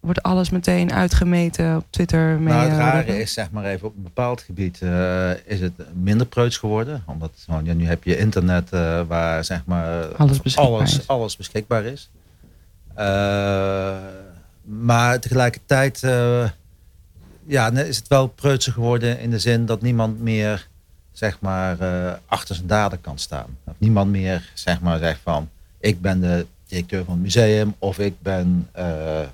wordt alles meteen uitgemeten op Twitter. Nou, het rare is, zeg maar even, op een bepaald gebied uh, is het minder preuts geworden. Omdat nou, ja, nu heb je internet uh, waar zeg maar alles beschikbaar alles, is. Alles beschikbaar is. Uh, maar tegelijkertijd ja, is het wel preutser geworden in de zin dat niemand meer zeg maar, uh, achter zijn daden kan staan. Of niemand meer zeg maar, zegt van ik ben de directeur van het museum of ik ben uh,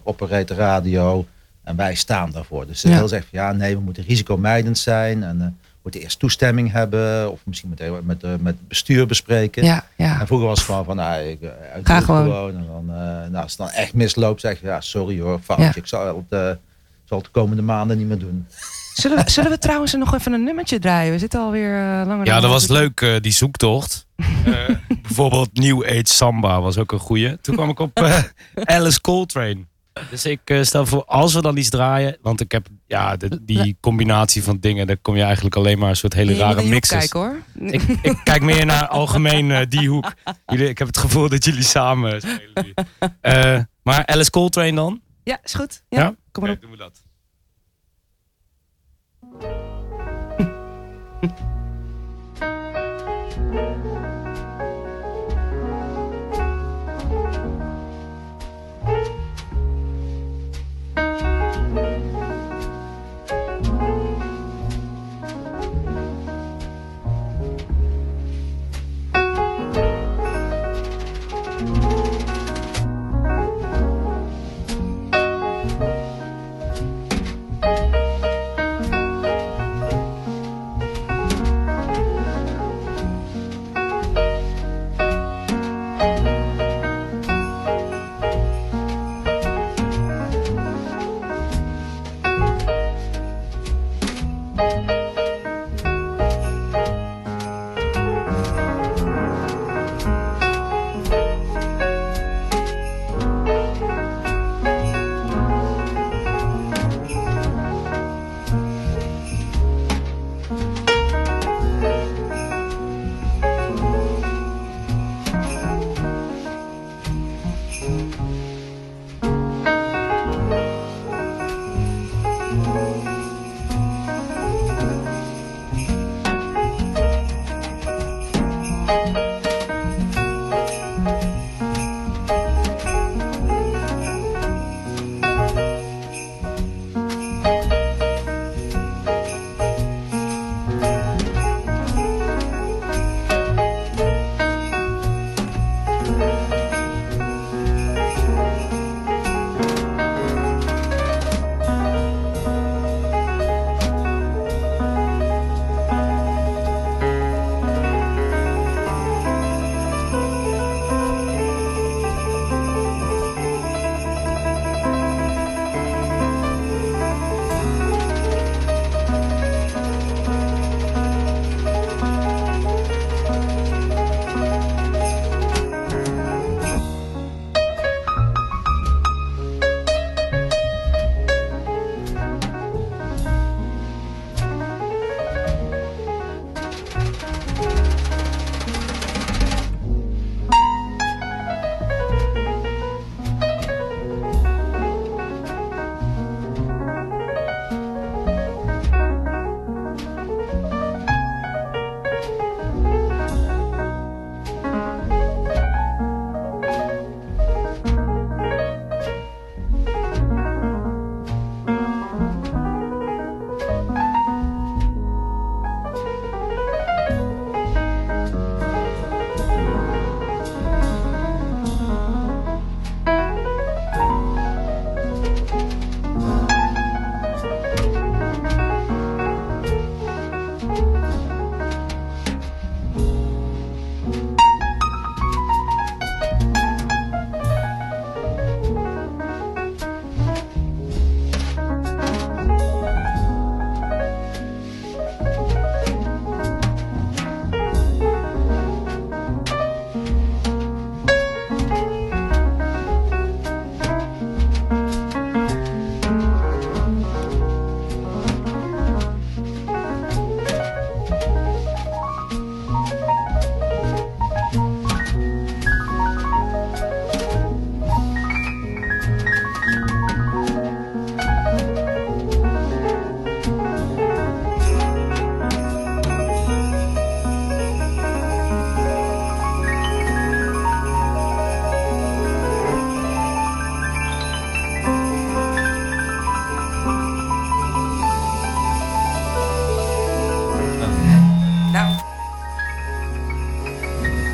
operator radio en wij staan daarvoor. Dus ze ja. wil zeggen van ja nee, we moeten risicomijdend zijn en uh, moeten eerst toestemming hebben of misschien met, met, uh, met het bestuur bespreken. Ja, ja. En vroeger was het gewoon van nou, ik, ik Ga gewoon. gewoon. En dan, nou, als het dan echt misloopt, zeg je ja sorry hoor, foutje, ik zal het, zal het de komende maanden niet meer doen. Zullen we, zullen we trouwens nog even een nummertje draaien? We zitten alweer uh, langer. Ja, dat was leuk, uh, die zoektocht. uh, [LAUGHS] bijvoorbeeld New Age Samba was ook een goeie. Toen kwam ik op Alice Coltrane. Dus ik stel voor, als we dan iets draaien, want ik heb ja, de, die combinatie van dingen, daar kom je eigenlijk alleen maar een soort hele rare mixes. Kijk hoor. Ik, ik, kijk meer naar algemeen die hoek. Jullie, ik heb het gevoel dat jullie samen spelen. [LAUGHS] maar Alice Coltrane dan? Ja, is goed. Ja, ja? kom maar op. doen we dat. thank you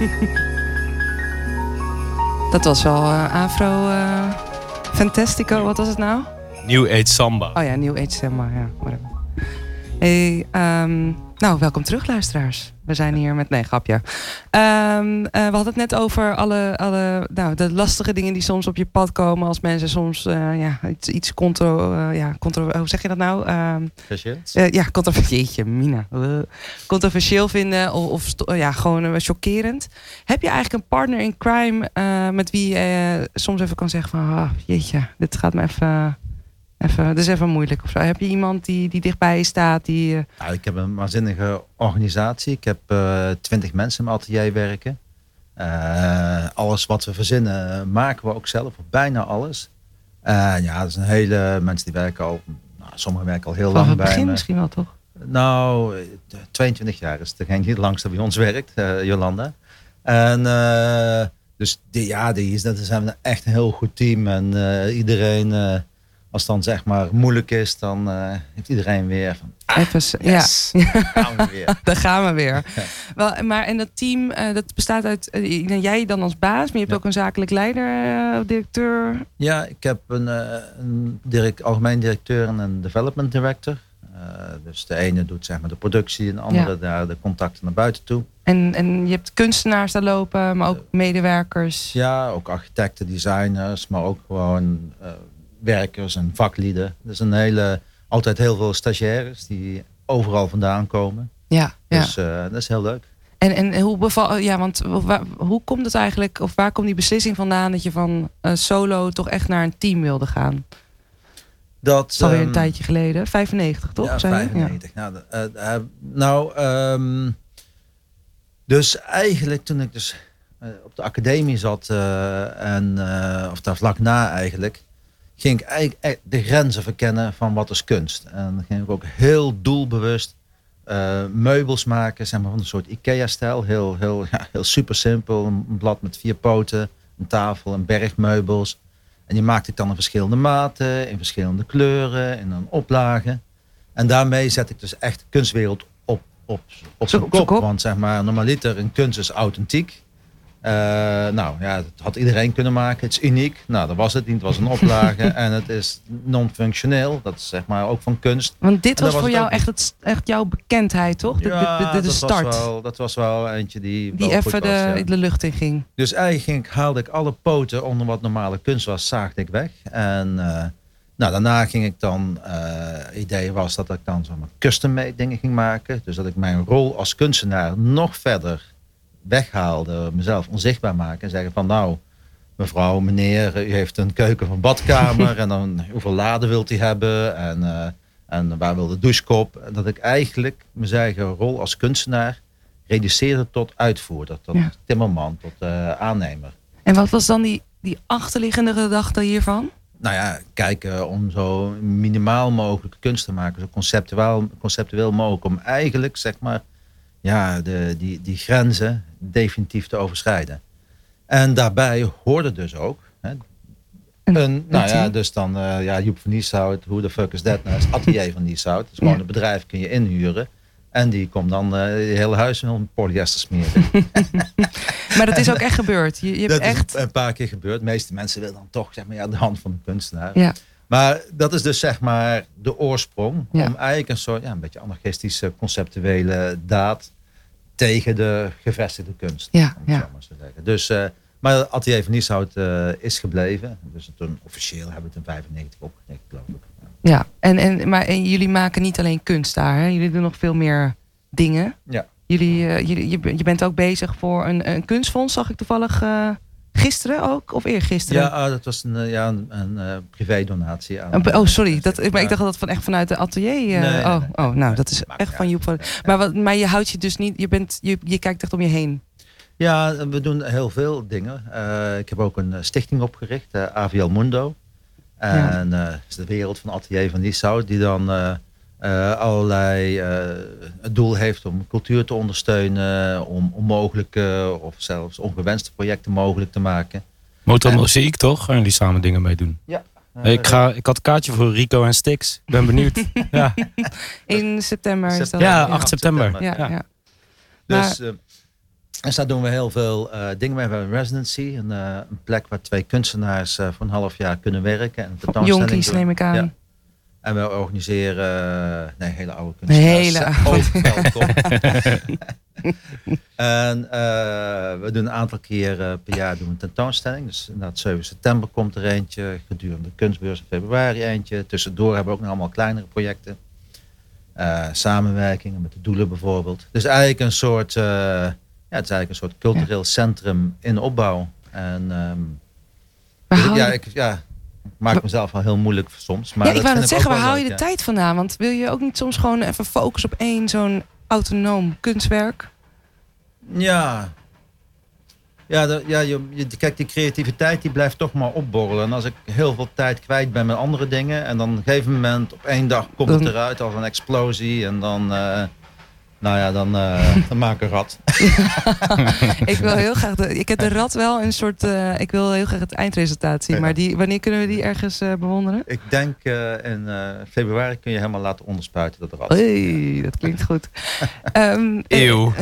[LAUGHS] Dat was wel uh, Afro uh, Fantastico, wat was het nou? New Age Samba. Oh ja, New Age Samba, ja. Whatever. Hey, um, nou, welkom terug, luisteraars. We zijn hier met. Nee, grapje. Um, uh, we hadden het net over alle, alle nou, de lastige dingen die soms op je pad komen. Als mensen soms uh, ja, iets, iets contro, uh, ja, contro, hoe zeg je dat nou? Um, ja, controversieel. Mina. controversieel vinden of, of ja, gewoon chockerend. Heb je eigenlijk een partner in crime met wie je soms even kan zeggen van, ah, jeetje, dit gaat me even Even, dat is even moeilijk of zo. Heb je iemand die, die dichtbij je staat? Die, uh... nou, ik heb een waanzinnige organisatie. Ik heb uh, twintig mensen in mijn atelier werken. Uh, alles wat we verzinnen maken we ook zelf, of bijna alles. ja, dat is een hele... Mensen die werken al... Nou, sommigen werken al heel lang bij begin misschien wel, toch? Nou, 22 jaar is degene die het langste bij ons werkt, Jolanda. En dus die, ja, die is, dat zijn echt een heel goed team. En iedereen als het dan zeg maar moeilijk is, dan uh, heeft iedereen weer van. Ah, Even, yes, ja, gaan we weer. daar gaan we weer. [LAUGHS] Wel, maar en dat team, uh, dat bestaat uit uh, jij dan als baas, maar je hebt ook een zakelijk leider, directeur. Ja, ik heb een, een direct, algemeen directeur en een development director. dus de ene doet zeg maar de productie en de andere daar de contacten naar buiten toe. En, en je hebt kunstenaars daar lopen, maar ook medewerkers. Ja, ook architecten, designers, maar ook gewoon werkers en vaklieden. Dus een hele, altijd heel veel stagiaires die overal vandaan komen. Ja, dus ja. Uh, dat is heel leuk. En, en hoe beval, ja, want waar, hoe komt het eigenlijk, of waar komt die beslissing vandaan dat je van uh, solo toch echt naar een team wilde gaan? Dat is alweer um, een tijdje geleden, 95 toch? Ja, 95. Ja. Nou, uh, nou um, dus eigenlijk toen ik dus op de academie zat en of daar vlak na eigenlijk, ging ik eigenlijk de grenzen verkennen van wat is kunst. En dan ging ik ook heel doelbewust uh, meubels maken, zeg maar van een soort IKEA-stijl. Heel, heel, ja, heel super simpel. Een blad met vier poten, een tafel, een berg meubels. En die maakte ik dan in verschillende maten, in verschillende kleuren, in een oplage. En daarmee zet ik dus echt de kunstwereld op, op, op zijn kop. Want zeg maar, normaliter een kunst is authentiek. Uh, nou ja, dat had iedereen kunnen maken. Het is uniek. Nou, dat was het niet. Het was een [LAUGHS] oplage. en het is non-functioneel. Dat is zeg maar ook van kunst. Want dit was, voor jou echt, het, echt jouw bekendheid, toch? Ja, de, de, start. Was wel, dat was wel eentje die. Die even de, de lucht in ging. Dus eigenlijk haalde ik alle poten onder wat normale kunst was, zaagde ik weg. En uh, nou, daarna ging ik dan. Uh, idee was dat ik dan zo'n custom-made dingen ging maken. Dus dat ik mijn rol als kunstenaar nog verder weghaalde, mezelf onzichtbaar maken en zeggen van nou, mevrouw, meneer, u heeft een keuken van badkamer [LAUGHS] en dan hoeveel laden wilt u hebben en, uh, en waar wil de douchekop. En dat ik eigenlijk mijn eigen rol als kunstenaar reduceerde tot uitvoerder, tot timmerman, tot uh, aannemer. En wat was dan die, die achterliggende gedachte hiervan? Nou ja, kijken om zo minimaal mogelijk kunst te maken, zo conceptueel, conceptueel mogelijk, om eigenlijk zeg maar ja, de, die, die grenzen definitief te overschrijden. En daarbij hoorde dus ook. Hè, een, nou ja, dus dan, uh, ja, Joep van Nieshout, hoe de fuck is dat nou? Het atelier van Nieshout. Dus gewoon een bedrijf kun je inhuren. En die komt dan uh, je hele huis in polyester smeren. [LAUGHS] maar dat is ook echt gebeurd. Je, je hebt dat echt... is een paar keer gebeurd. De meeste mensen willen dan toch zeg maar, ja, de hand van de kunstenaar. Ja. Maar dat is dus zeg maar de oorsprong. Om eigenlijk een soort, ja, een beetje anarchistische conceptuele daad tegen de gevestigde kunst. Ja, ja. Maar zo zeggen. Dus, uh, maar Atelier van Nieshout uh, is gebleven. Dus toen officieel hebben we het in 95 opgericht, geloof ik. Ja, en, en, maar en jullie maken niet alleen kunst daar. Hè? Jullie doen nog veel meer dingen. Ja. Jullie, uh, jullie, je, je bent ook bezig voor een, een kunstfonds, zag ik toevallig Gisteren ook? Of eergisteren? Ja, ah, dat was een, ja, een, een uh, privé donatie. Aan, oh, sorry. Dat, maar ik dacht dat van echt vanuit de atelier... Uh, nee, oh, nee, oh, nou, dat is echt van Joep. Maar, wat, maar je houdt je dus niet... Je, bent, je, je kijkt echt om je heen. Ja, we doen heel veel dingen. Uh, ik heb ook een stichting opgericht, AVL Mundo. En is de wereld van Atelier van Nieshout. Die dan uh, allerlei uh, het doel heeft om cultuur te ondersteunen, om onmogelijke of zelfs ongewenste projecten mogelijk te maken. Motor Muziek toch? Gaan jullie samen dingen mee doen? Ja. ik, ga, ik had een kaartje voor Rico en Stix. Ik ben benieuwd. [LAUGHS] ja. In september is dat. Ja, 8 september. Ja, ja. Dus, uh, En daar doen we heel veel uh, dingen mee. We hebben een residency, een, uh, een plek waar twee kunstenaars uh, voor een half jaar kunnen werken. En Jonkies neem ik aan. Ja. En we organiseren, nee, hele oude kunstenaars. Hele oude. [LAUGHS] [LAUGHS] en we doen een aantal keer per jaar doen we een tentoonstelling. Dus inderdaad 7 september komt er eentje. Gedurende de kunstbeurs in februari eentje. Tussendoor hebben we ook nog allemaal kleinere projecten. samenwerkingen met de doelen bijvoorbeeld. Dus eigenlijk een soort ja, het is eigenlijk een soort cultureel centrum in opbouw. En um, ja, ik, ja, maak mezelf wel heel moeilijk soms. Maar ja, ik wou net zeggen, waar haal je de tijd vandaan? Want wil je ook niet soms gewoon even focussen op één zo'n autonoom kunstwerk? Ja. Ja, de, ja je, je, kijk, die creativiteit die blijft toch maar opborrelen. En als ik heel veel tijd kwijt ben met andere dingen... en dan op een gegeven moment op één dag komt het eruit als een explosie... en dan... Uh, nou ja, dan, uh, [LAUGHS] dan maak ik een rat. [LAUGHS] ik wil heel graag. De, ik heb de rat wel een soort. Uh, ik wil heel graag het eindresultaat zien. Maar die, wanneer kunnen we die ergens uh, bewonderen? Ik denk in februari kun je helemaal laten onderspuiten dat rat. Hey, dat klinkt goed. um, [LAUGHS] Eeuw.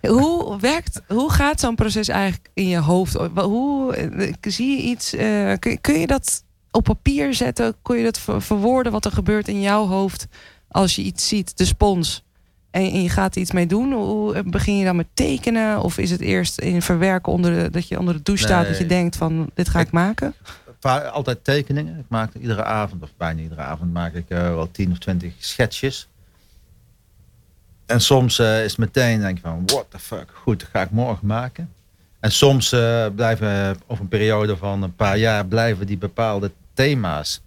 hoe werkt, hoe gaat zo'n proces eigenlijk in je hoofd? Hoe zie je iets? kun, kun je dat op papier zetten? Kun je dat verwoorden wat er gebeurt in jouw hoofd? Als je iets ziet, de spons, en, je gaat er iets mee doen, hoe begin je dan met tekenen? Of is het eerst in verwerken onder de, dat je onder de douche staat, dat je denkt van dit ga ik, maken? Altijd tekeningen. Ik maak iedere avond, of bijna iedere avond, maak ik uh, wel 10 of 20 schetsjes. En soms uh, is meteen denk je van, what the fuck, goed, dat ga ik morgen maken. En soms uh, blijven, over een periode van een paar jaar, blijven die bepaalde thema's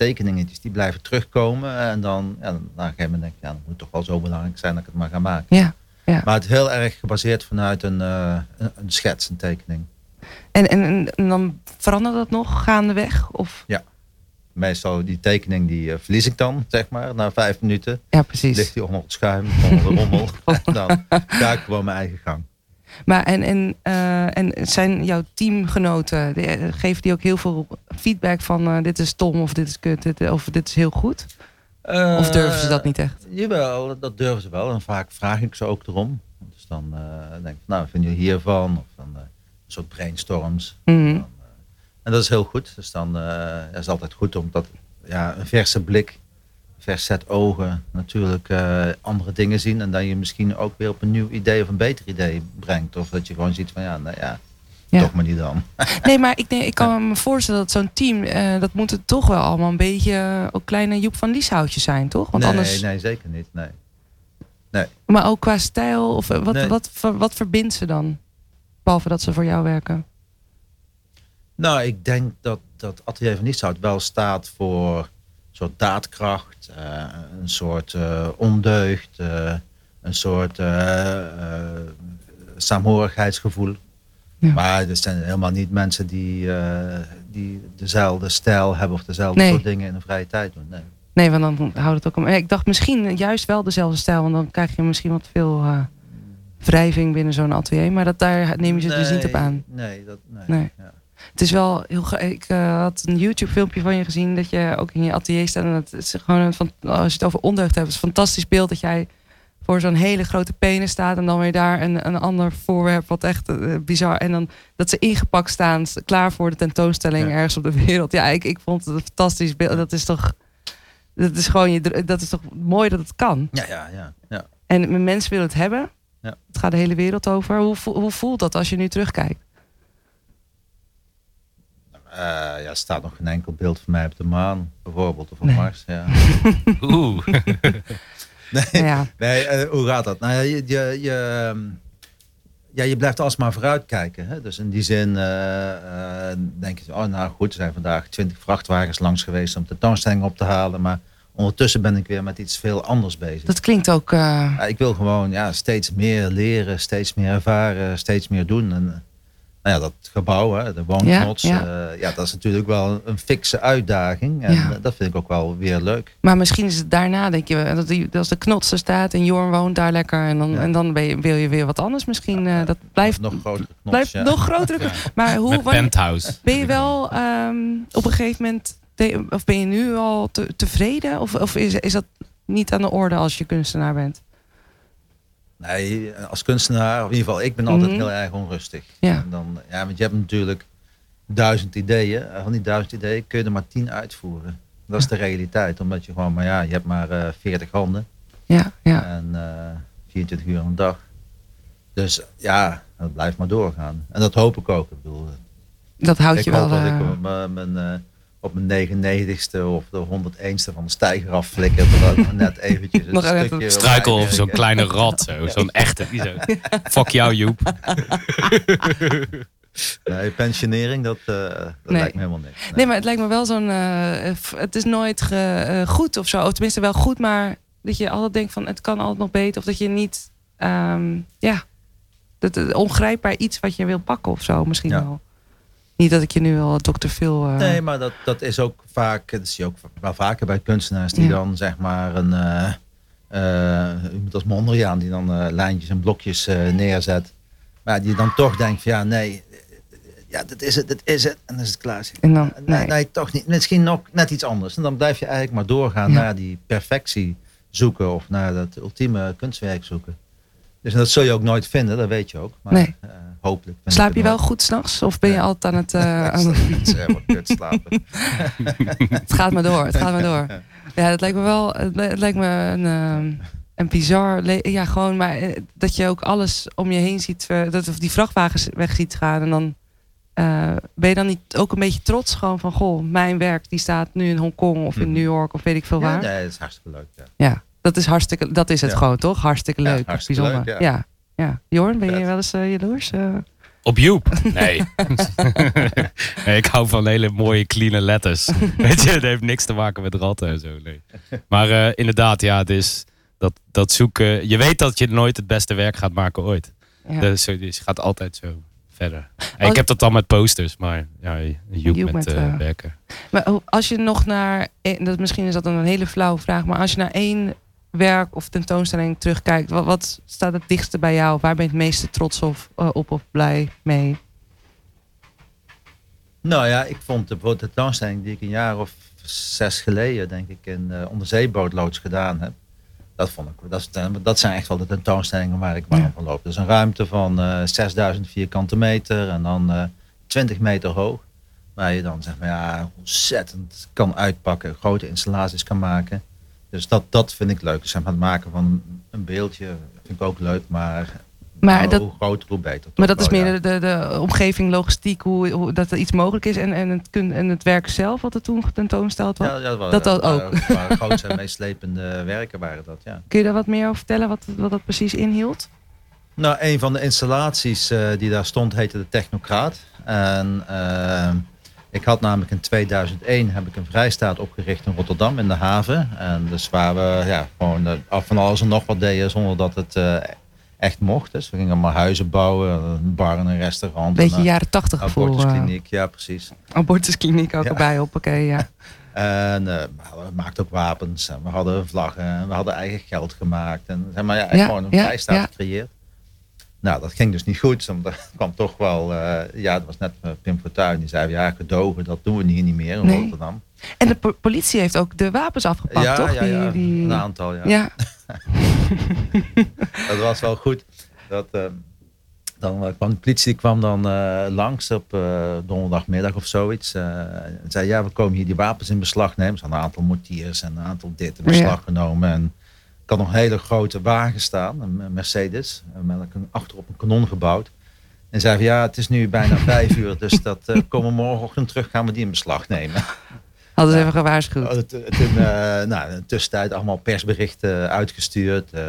tekeningetjes die blijven terugkomen. En dan, ja, dan na een gegeven moment denk ik, ja, dat moet toch wel zo belangrijk zijn dat ik het maar ga maken. Ja, ja. Maar het is heel erg gebaseerd vanuit een, uh, een, schets, een tekening. En, en, en, dan verandert dat nog gaandeweg? Of? Ja. Meestal die tekening die uh, verlies ik dan, zeg maar, na vijf minuten. Ja, precies. Ligt die onder het schuim, onder de rommel. [LAUGHS] en dan ga ik gewoon mijn eigen gang. Maar en, en, uh, en zijn jouw teamgenoten, eh, geven die ook heel veel feedback van uh, dit is stom of dit is kut dit, of dit is heel goed? Uh, of durven ze dat niet echt? Jawel, dat durven ze wel. En vaak vraag ik ze ook erom. Dus dan denk ik, nou, vind je hiervan? Of dan een soort brainstorms. Mm -hmm. en dat is heel goed. Dus dan is het altijd goed om dat, ja, een verse blik verzet ogen natuurlijk uh, andere dingen zien. En dan je misschien ook weer op een nieuw idee of een beter idee brengt. Of dat je gewoon ziet van ja, nou ja, toch maar niet dan. [LAUGHS] nee, maar ik, nee, ik kan me voorstellen dat zo'n team, uh, dat moet het toch wel allemaal een beetje uh, ook kleine Joep van Lieshoutjes zijn, toch? Want nee, anders... nee, zeker niet. Nee. nee. Maar ook qua stijl, of wat, nee. wat, wat, wat verbindt ze dan? Behalve dat ze voor jou werken. Nou, ik denk dat, dat Atelier van Lieshout wel staat voor soort daadkracht, uh, een soort uh, ondeugd, uh, een soort saamhorigheidsgevoel. Ja. Maar het zijn helemaal niet mensen die, die dezelfde stijl hebben of dezelfde nee. soort dingen in de vrije tijd doen. Nee. nee, want dan houdt het ook om. Ik dacht misschien juist wel dezelfde stijl, want dan krijg je misschien wat veel wrijving binnen zo'n atelier. Maar dat, daar neem je ze nee, dus niet op aan. Nee, dat, nee. nee. Ja. Het is wel heel. Ik uh, had een YouTube-filmpje van je gezien dat je ook in je atelier staat. En het is gewoon een, van, als je het over ondeugd hebt, is een fantastisch beeld dat jij voor zo'n hele grote penis staat en dan weer daar een, een ander voorwerp wat echt uh, bizar. En dan dat ze ingepakt staan, klaar voor de tentoonstelling ja. ergens op de wereld. Ja, ik, ik vond het een fantastisch beeld. Dat is toch. Dat is gewoon je, dat is toch mooi dat het kan. Ja, ja, ja. ja. En mensen willen het hebben. Ja. Het gaat de hele wereld over. Hoe, hoe voelt dat als je nu terugkijkt? Uh, ja, er staat nog geen enkel beeld van mij op de maan, bijvoorbeeld, of op nee. Mars. Ja. [LAUGHS] Oeh. [LAUGHS] nee, ja. nee uh, hoe gaat dat? Nou ja, je, je, je, ja, je blijft alsmaar vooruitkijken. Hè? Dus in die zin uh, denk je, oh nou goed, er zijn vandaag twintig vrachtwagens langs geweest om de tentoonstelling op te halen. Maar ondertussen ben ik weer met iets veel anders bezig. Dat klinkt ook... Ja, ik wil gewoon ja, steeds meer leren, steeds meer ervaren, steeds meer doen. En, nou ja, dat gebouw, hè, de woonknots, ja, ja. Uh, ja, dat is natuurlijk wel een fikse uitdaging. En ja. dat vind ik ook wel weer leuk. Maar misschien is het daarna, denk je, dat, die, als de knots er staat en Jorn woont daar lekker. En dan, en dan ben je, wil je weer wat anders misschien. Uh, dat blijft nog grotere knots. Blijft nog grotere [LAUGHS] Maar hoe, Met penthouse. Ben je wel um, op een gegeven moment, of ben je nu al te, tevreden? Of, of is, is dat niet aan de orde als je kunstenaar bent? Nee, als kunstenaar, of in ieder geval, ik ben altijd mhm. heel erg onrustig. Ja. En dan, ja, want je hebt natuurlijk duizend ideeën. Van die duizend ideeën kun je er maar tien uitvoeren. Dat is de realiteit. Omdat je gewoon, maar ja, je hebt maar uh, eh, 40 handen. Ja, ja. En uh, eh, 24 uur een dag. Dus ja, dat blijft maar doorgaan. En dat hoop ik ook. Ik bedoel, dat houdt je wel. Dat ik op mijn, uh, op mijn 99ste of de 101ste van de stijger af flikker. Dat net eventjes [LAUGHS] een stukje... Struikel of zo'n kleine rat. Zo. Zo'n echte. Zo. [LAUGHS] Fuck jou, Joep. [LAUGHS] Nee, pensionering, dat, uh, dat lijkt me helemaal niks. Nee. maar het lijkt me wel zo'n... Uh, het is nooit ge, uh, goed of zo. Of tenminste wel goed, maar dat je altijd denkt van... het kan altijd nog beter. Of dat je niet... Um, ja, dat, ongrijpbaar iets wat je wil pakken of zo misschien wel. Niet dat ik je nu wel Dr. Phil... Nee, maar dat, dat is ook vaak... Dat zie je ook wel vaker bij kunstenaars die dan zeg maar een... Uh, iemand als Mondriaan die dan lijntjes en blokjes neerzet. Maar die dan toch denkt van ja, nee, ja, dat is het, dat is het. En dan is het klaar. En dan, nee. nee. toch niet. Misschien nog net iets anders. En dan blijf je eigenlijk maar doorgaan naar die perfectie zoeken. Of naar dat ultieme kunstwerk zoeken. Dus dat zul je ook nooit vinden, dat weet je ook. Maar nee. Hopelijk. Slaap je wel goed s'nachts? Of ben je altijd aan het... [LAUGHS] Uh, aan het... slapen. [LAUGHS] het gaat maar door, het gaat maar door. Ja, dat lijkt me wel... Het lijkt me een... Uh, en bizar. Ja, gewoon maar dat je ook alles om je heen ziet. Dat of die vrachtwagens weg ziet gaan. En dan uh, ben je dan niet ook een beetje trots gewoon van... goh, mijn werk die staat nu in Hongkong of in mhm. New York of weet ik veel waar? Ja, dat is hartstikke leuk. Ja, ja dat is hartstikke, dat is het gewoon toch? Hartstikke leuk, hartstikke bijzonder. Leuk, ja. Ja. Jorn, ben je wel eens uh, jaloers? Uh... Op Joep? Nee. [LAUGHS] nee. Ik hou van hele mooie, clean letters. [LAUGHS] Weet je, dat heeft niks te maken met ratten en zo. Nee. Maar inderdaad, ja, het is dat, dat zoeken. Je weet dat je nooit het beste werk gaat maken ooit. Dus, dus je gaat altijd zo verder. ik heb dat dan met posters, maar ja, Joep, met, met uh, werken. Maar als je nog naar, dat, misschien is dat een hele flauwe vraag, maar als je naar één werk of tentoonstelling terugkijkt, wat, wat staat het dichtste bij jou? Waar ben je het meeste trots op, uh, op of blij mee? Nou ja, ik vond de tentoonstelling die ik een jaar of zes geleden, denk ik, in uh, onderzeebootloods gedaan heb dat, vond ik, dat, dat zijn echt wel de tentoonstellingen waar ik warm van loop. Dus een ruimte van uh, eh, 6000 vierkante meter en dan uh, eh, 20 meter hoog. Waar je dan zeg maar, ja, ontzettend kan uitpakken, grote installaties kan maken. Dus dat, dat vind ik leuk. Dus het maken van een beeldje vind ik ook leuk, maar maar dat, hoe groter, hoe beter. Maar dat is meer de, de, omgeving, logistiek, hoe, hoe, dat er iets mogelijk is. En, en, het, kun, en het werk zelf, wat er toen getentoonsteld was. Ja, ja, dat, dat, dat ook. Waren [LAUGHS] grootste en meeslepende werken waren dat, ja. Kun je daar wat meer over vertellen, wat, wat dat precies inhield? Nou, een van de installaties uh, die daar stond heette de Technocraat. En uh, ik had namelijk in 2001 heb ik een vrijstaat opgericht in Rotterdam in de haven. En dus waar we ja, gewoon af van alles en nog wat deden zonder dat het uh, echt mocht. Dus we gingen maar huizen bouwen, een bar en een restaurant. Beetje een, jaren tachtig gevoel. Abortuskliniek, ja precies. Abortuskliniek ook erbij, op, oké, ja. [LAUGHS] En uh, we maakten ook wapens en we hadden vlaggen en we hadden eigen geld gemaakt. En zeg maar, ja, ja gewoon een ja, vrijstaat gecreëerd. Nou, dat ging dus niet goed. Want er [LAUGHS] kwam toch wel, uh, ja, dat was net Pim Fortuyn. Die zei, ja, gedogen, dat doen we hier niet meer in nee. Rotterdam. En de politie heeft ook de wapens afgepakt, ja, toch? Ja, ja, die... een aantal, ja. ja. [LAUGHS] [LAUGHS] dat was wel goed. Dat, uh, dan kwam de politie kwam dan uh, langs op uh, donderdagmiddag of zoiets. en zei, ja, we komen hier die wapens in beslag nemen. Ze hadden een aantal mortiers en een aantal dit in beslag genomen. En ik had nog een hele grote wagen staan, een Mercedes. Met een, achterop een kanon gebouwd. En zei, ja, het is nu bijna [LAUGHS] vijf uur, dus dat komen we morgenochtend terug, gaan we die in beslag nemen. [LAUGHS] Hadden ze even gewaarschuwd. Toen, uh, nou, in de tussentijd allemaal persberichten uitgestuurd. Uh,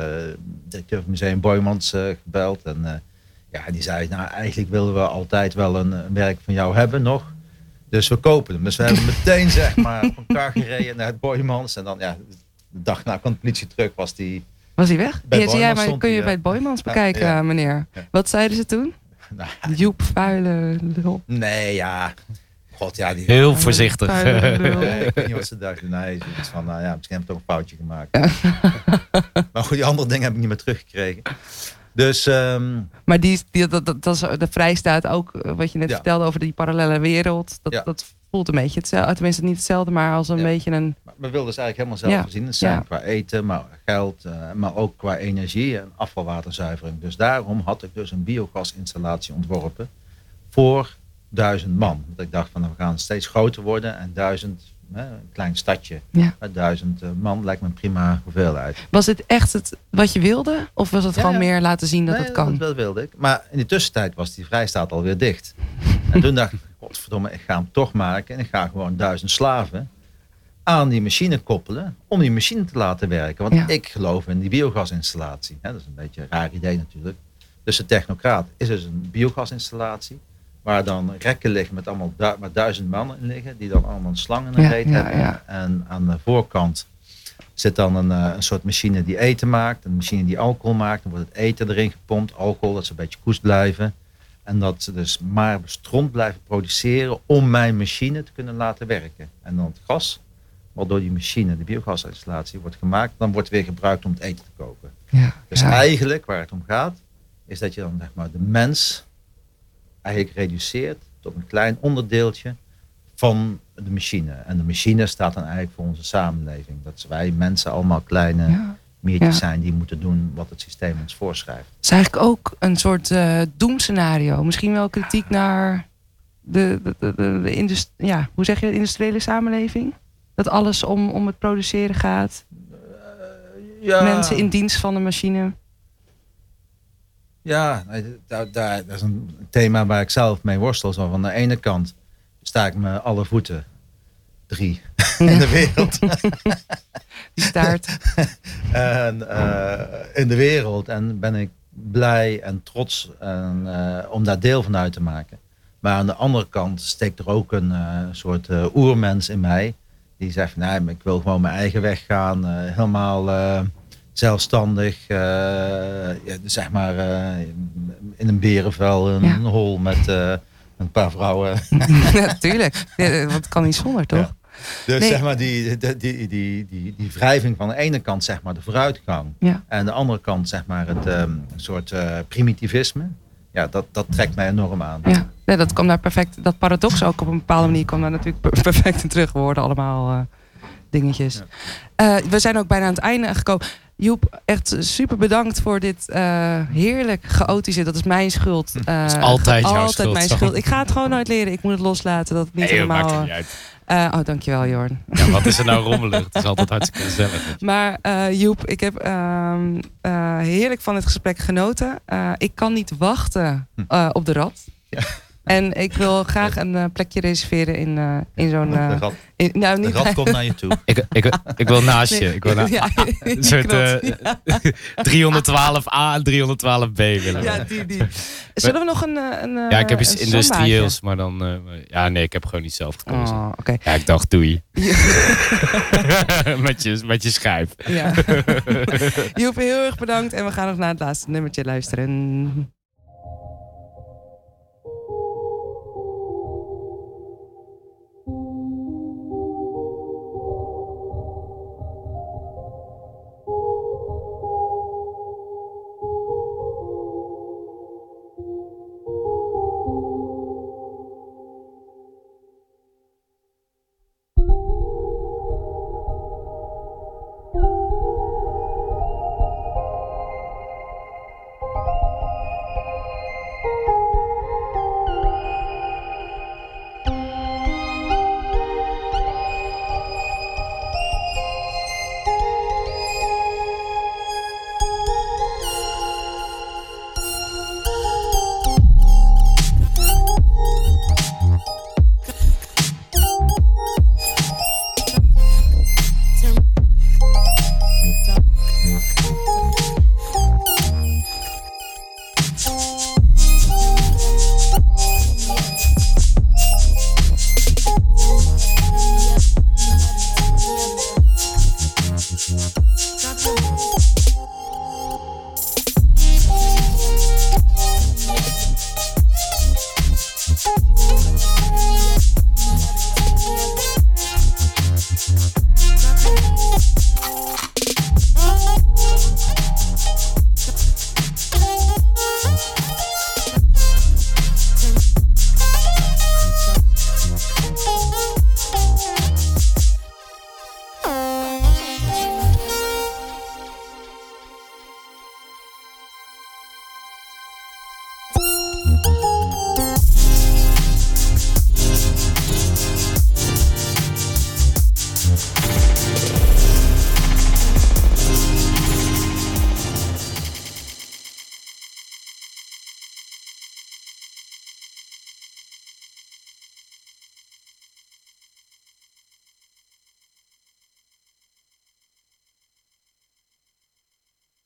directeur van Museum Boymans uh, gebeld. En ja, die zei, nou eigenlijk willen we altijd wel een, een, werk van jou hebben nog. Dus we kopen hem. Dus we hebben meteen zeg maar van elkaar gereden naar het Boymans. En dan ja, de dag na kwam de politie terug, was die... Was hij weg? Bij ja, ja, maar kun je bij het Boymans bekijken, meneer. Wat zeiden ze toen? [LAUGHS] Nou, Joep, vuile lul. Nee, ja. God, ja, die... Heel voorzichtig. Nee, ik weet niet wat ze dachten. Nee, iets van, nou ja, misschien heb ik toch een foutje gemaakt. [LAUGHS] maar goed, die andere dingen heb ik niet meer teruggekregen. Dus, ehm, maar die, die, dat, dat, dat is de vrijstaat ook, wat je net vertelde over die parallele wereld. Dat, dat voelt een beetje hetzelfde. Tenminste, niet hetzelfde, maar als een beetje een. we wilden dus eigenlijk helemaal zelf voorzien zijn qua eten, maar geld, uh, maar ook qua energie en afvalwaterzuivering. Dus daarom had ik dus een biogasinstallatie ontworpen voor duizend man. Want ik dacht van we gaan steeds groter worden en duizend, een klein stadje met duizend eh, man lijkt me een prima hoeveelheid. Was dit echt het wat je wilde? Of was het gewoon meer laten zien dat het kan? dat wilde ik. Maar in de tussentijd was die vrijstaat alweer dicht. en toen dacht ik, godverdomme, ik ga hem toch maken. En ik ga gewoon duizend slaven aan die machine koppelen om die machine te laten werken. Want ik geloof in die biogasinstallatie. dat is een beetje een raar idee natuurlijk. Dus de technocraat is dus een biogasinstallatie. Waar dan rekken liggen met allemaal met duizend mannen in liggen. Die dan allemaal slangen in de reet hebben. En aan de voorkant zit dan een, eh, een soort machine die eten maakt. Een machine die alcohol maakt. Dan wordt het eten erin gepompt. Alcohol, dat ze een beetje koest blijven. En dat ze dus maar stront blijven produceren om mijn machine te kunnen laten werken. En dan het gas, wat door die machine, de biogasinstallatie, wordt gemaakt, dan wordt weer gebruikt om het eten te koken. Ja, dus eigenlijk waar het om gaat, is dat je dan zeg maar de mens eigenlijk reduceert tot een klein onderdeeltje van de machine. En de machine staat dan eigenlijk voor onze samenleving. Dat wij mensen allemaal kleine meertjes zijn die moeten doen wat het systeem ons voorschrijft. Het is eigenlijk ook een soort uh, doemscenario. Misschien wel kritiek naar de, de, de, de, ja, hoe zeg je, de industriële samenleving? Dat alles om, om het produceren gaat. Uh, ja. Mensen in dienst van de machine. Ja, daar, daar, dat is een thema waar ik zelf mee worstel. Zo van de ene kant sta ik me alle voeten, drie, [LAUGHS] in de wereld. [LAUGHS] Die staart. [LAUGHS] en, uh, in de wereld. En ben ik blij en trots en, uh, om daar deel van uit te maken. Maar aan de andere kant steekt er ook een uh, soort oermens in mij. Die zegt, nee, ik wil gewoon mijn eigen weg gaan. helemaal zelfstandig, uh, ja, zeg maar uh, in een berenvel, een ja. hol met uh, een paar vrouwen. [LAUGHS] Natuurlijk, ja, wat kan niet zonder, toch? Dus nee. zeg maar die, die, die, die, die, die wrijving van de ene kant zeg maar de vooruitgang. En de andere kant zeg maar het um, soort primitivisme. Ja, dat, dat trekt mij enorm aan. Ja, nee, dat komt daar perfect. Dat paradox ook op een bepaalde manier komt daar natuurlijk [LAUGHS] perfect in terug. We worden allemaal dingetjes. we zijn ook bijna aan het einde gekomen. Joep, echt super bedankt voor dit uh, heerlijk chaotische. Dat is mijn schuld. Uh, dat is altijd jouw altijd schuld. mijn schuld. Ik ga het gewoon nooit leren. Ik moet het loslaten. Dat het niet helemaal. Maakt niet uit. Uh, oh, dankjewel, Jorn. Ja, wat is er nou rommelig? Het is altijd hartstikke gezellig. [LAUGHS] Maar uh, Joep, ik heb uh, heerlijk van het gesprek genoten. ik kan niet wachten hm. op de rat. Ja. En ik wil graag een uh, plekje reserveren in, uh, in zo'n... Uh, de rat, in, nou, niet, de rat komt naar je toe. ik, ik, ik wil naast je. Ik wil na, ja, [LAUGHS] een soort ja. 312a en 312b willen. Ja, die, die. [LAUGHS] Zullen we nog een... een ja, ik heb iets industrieels, maar dan... ja, nee, ik heb gewoon niet zelf gekozen. Oh, okay. Ja, ik dacht, doei. [LAUGHS] met, je, met je schijf. Ja. Joep, heel erg bedankt. En we gaan nog naar het laatste nummertje luisteren.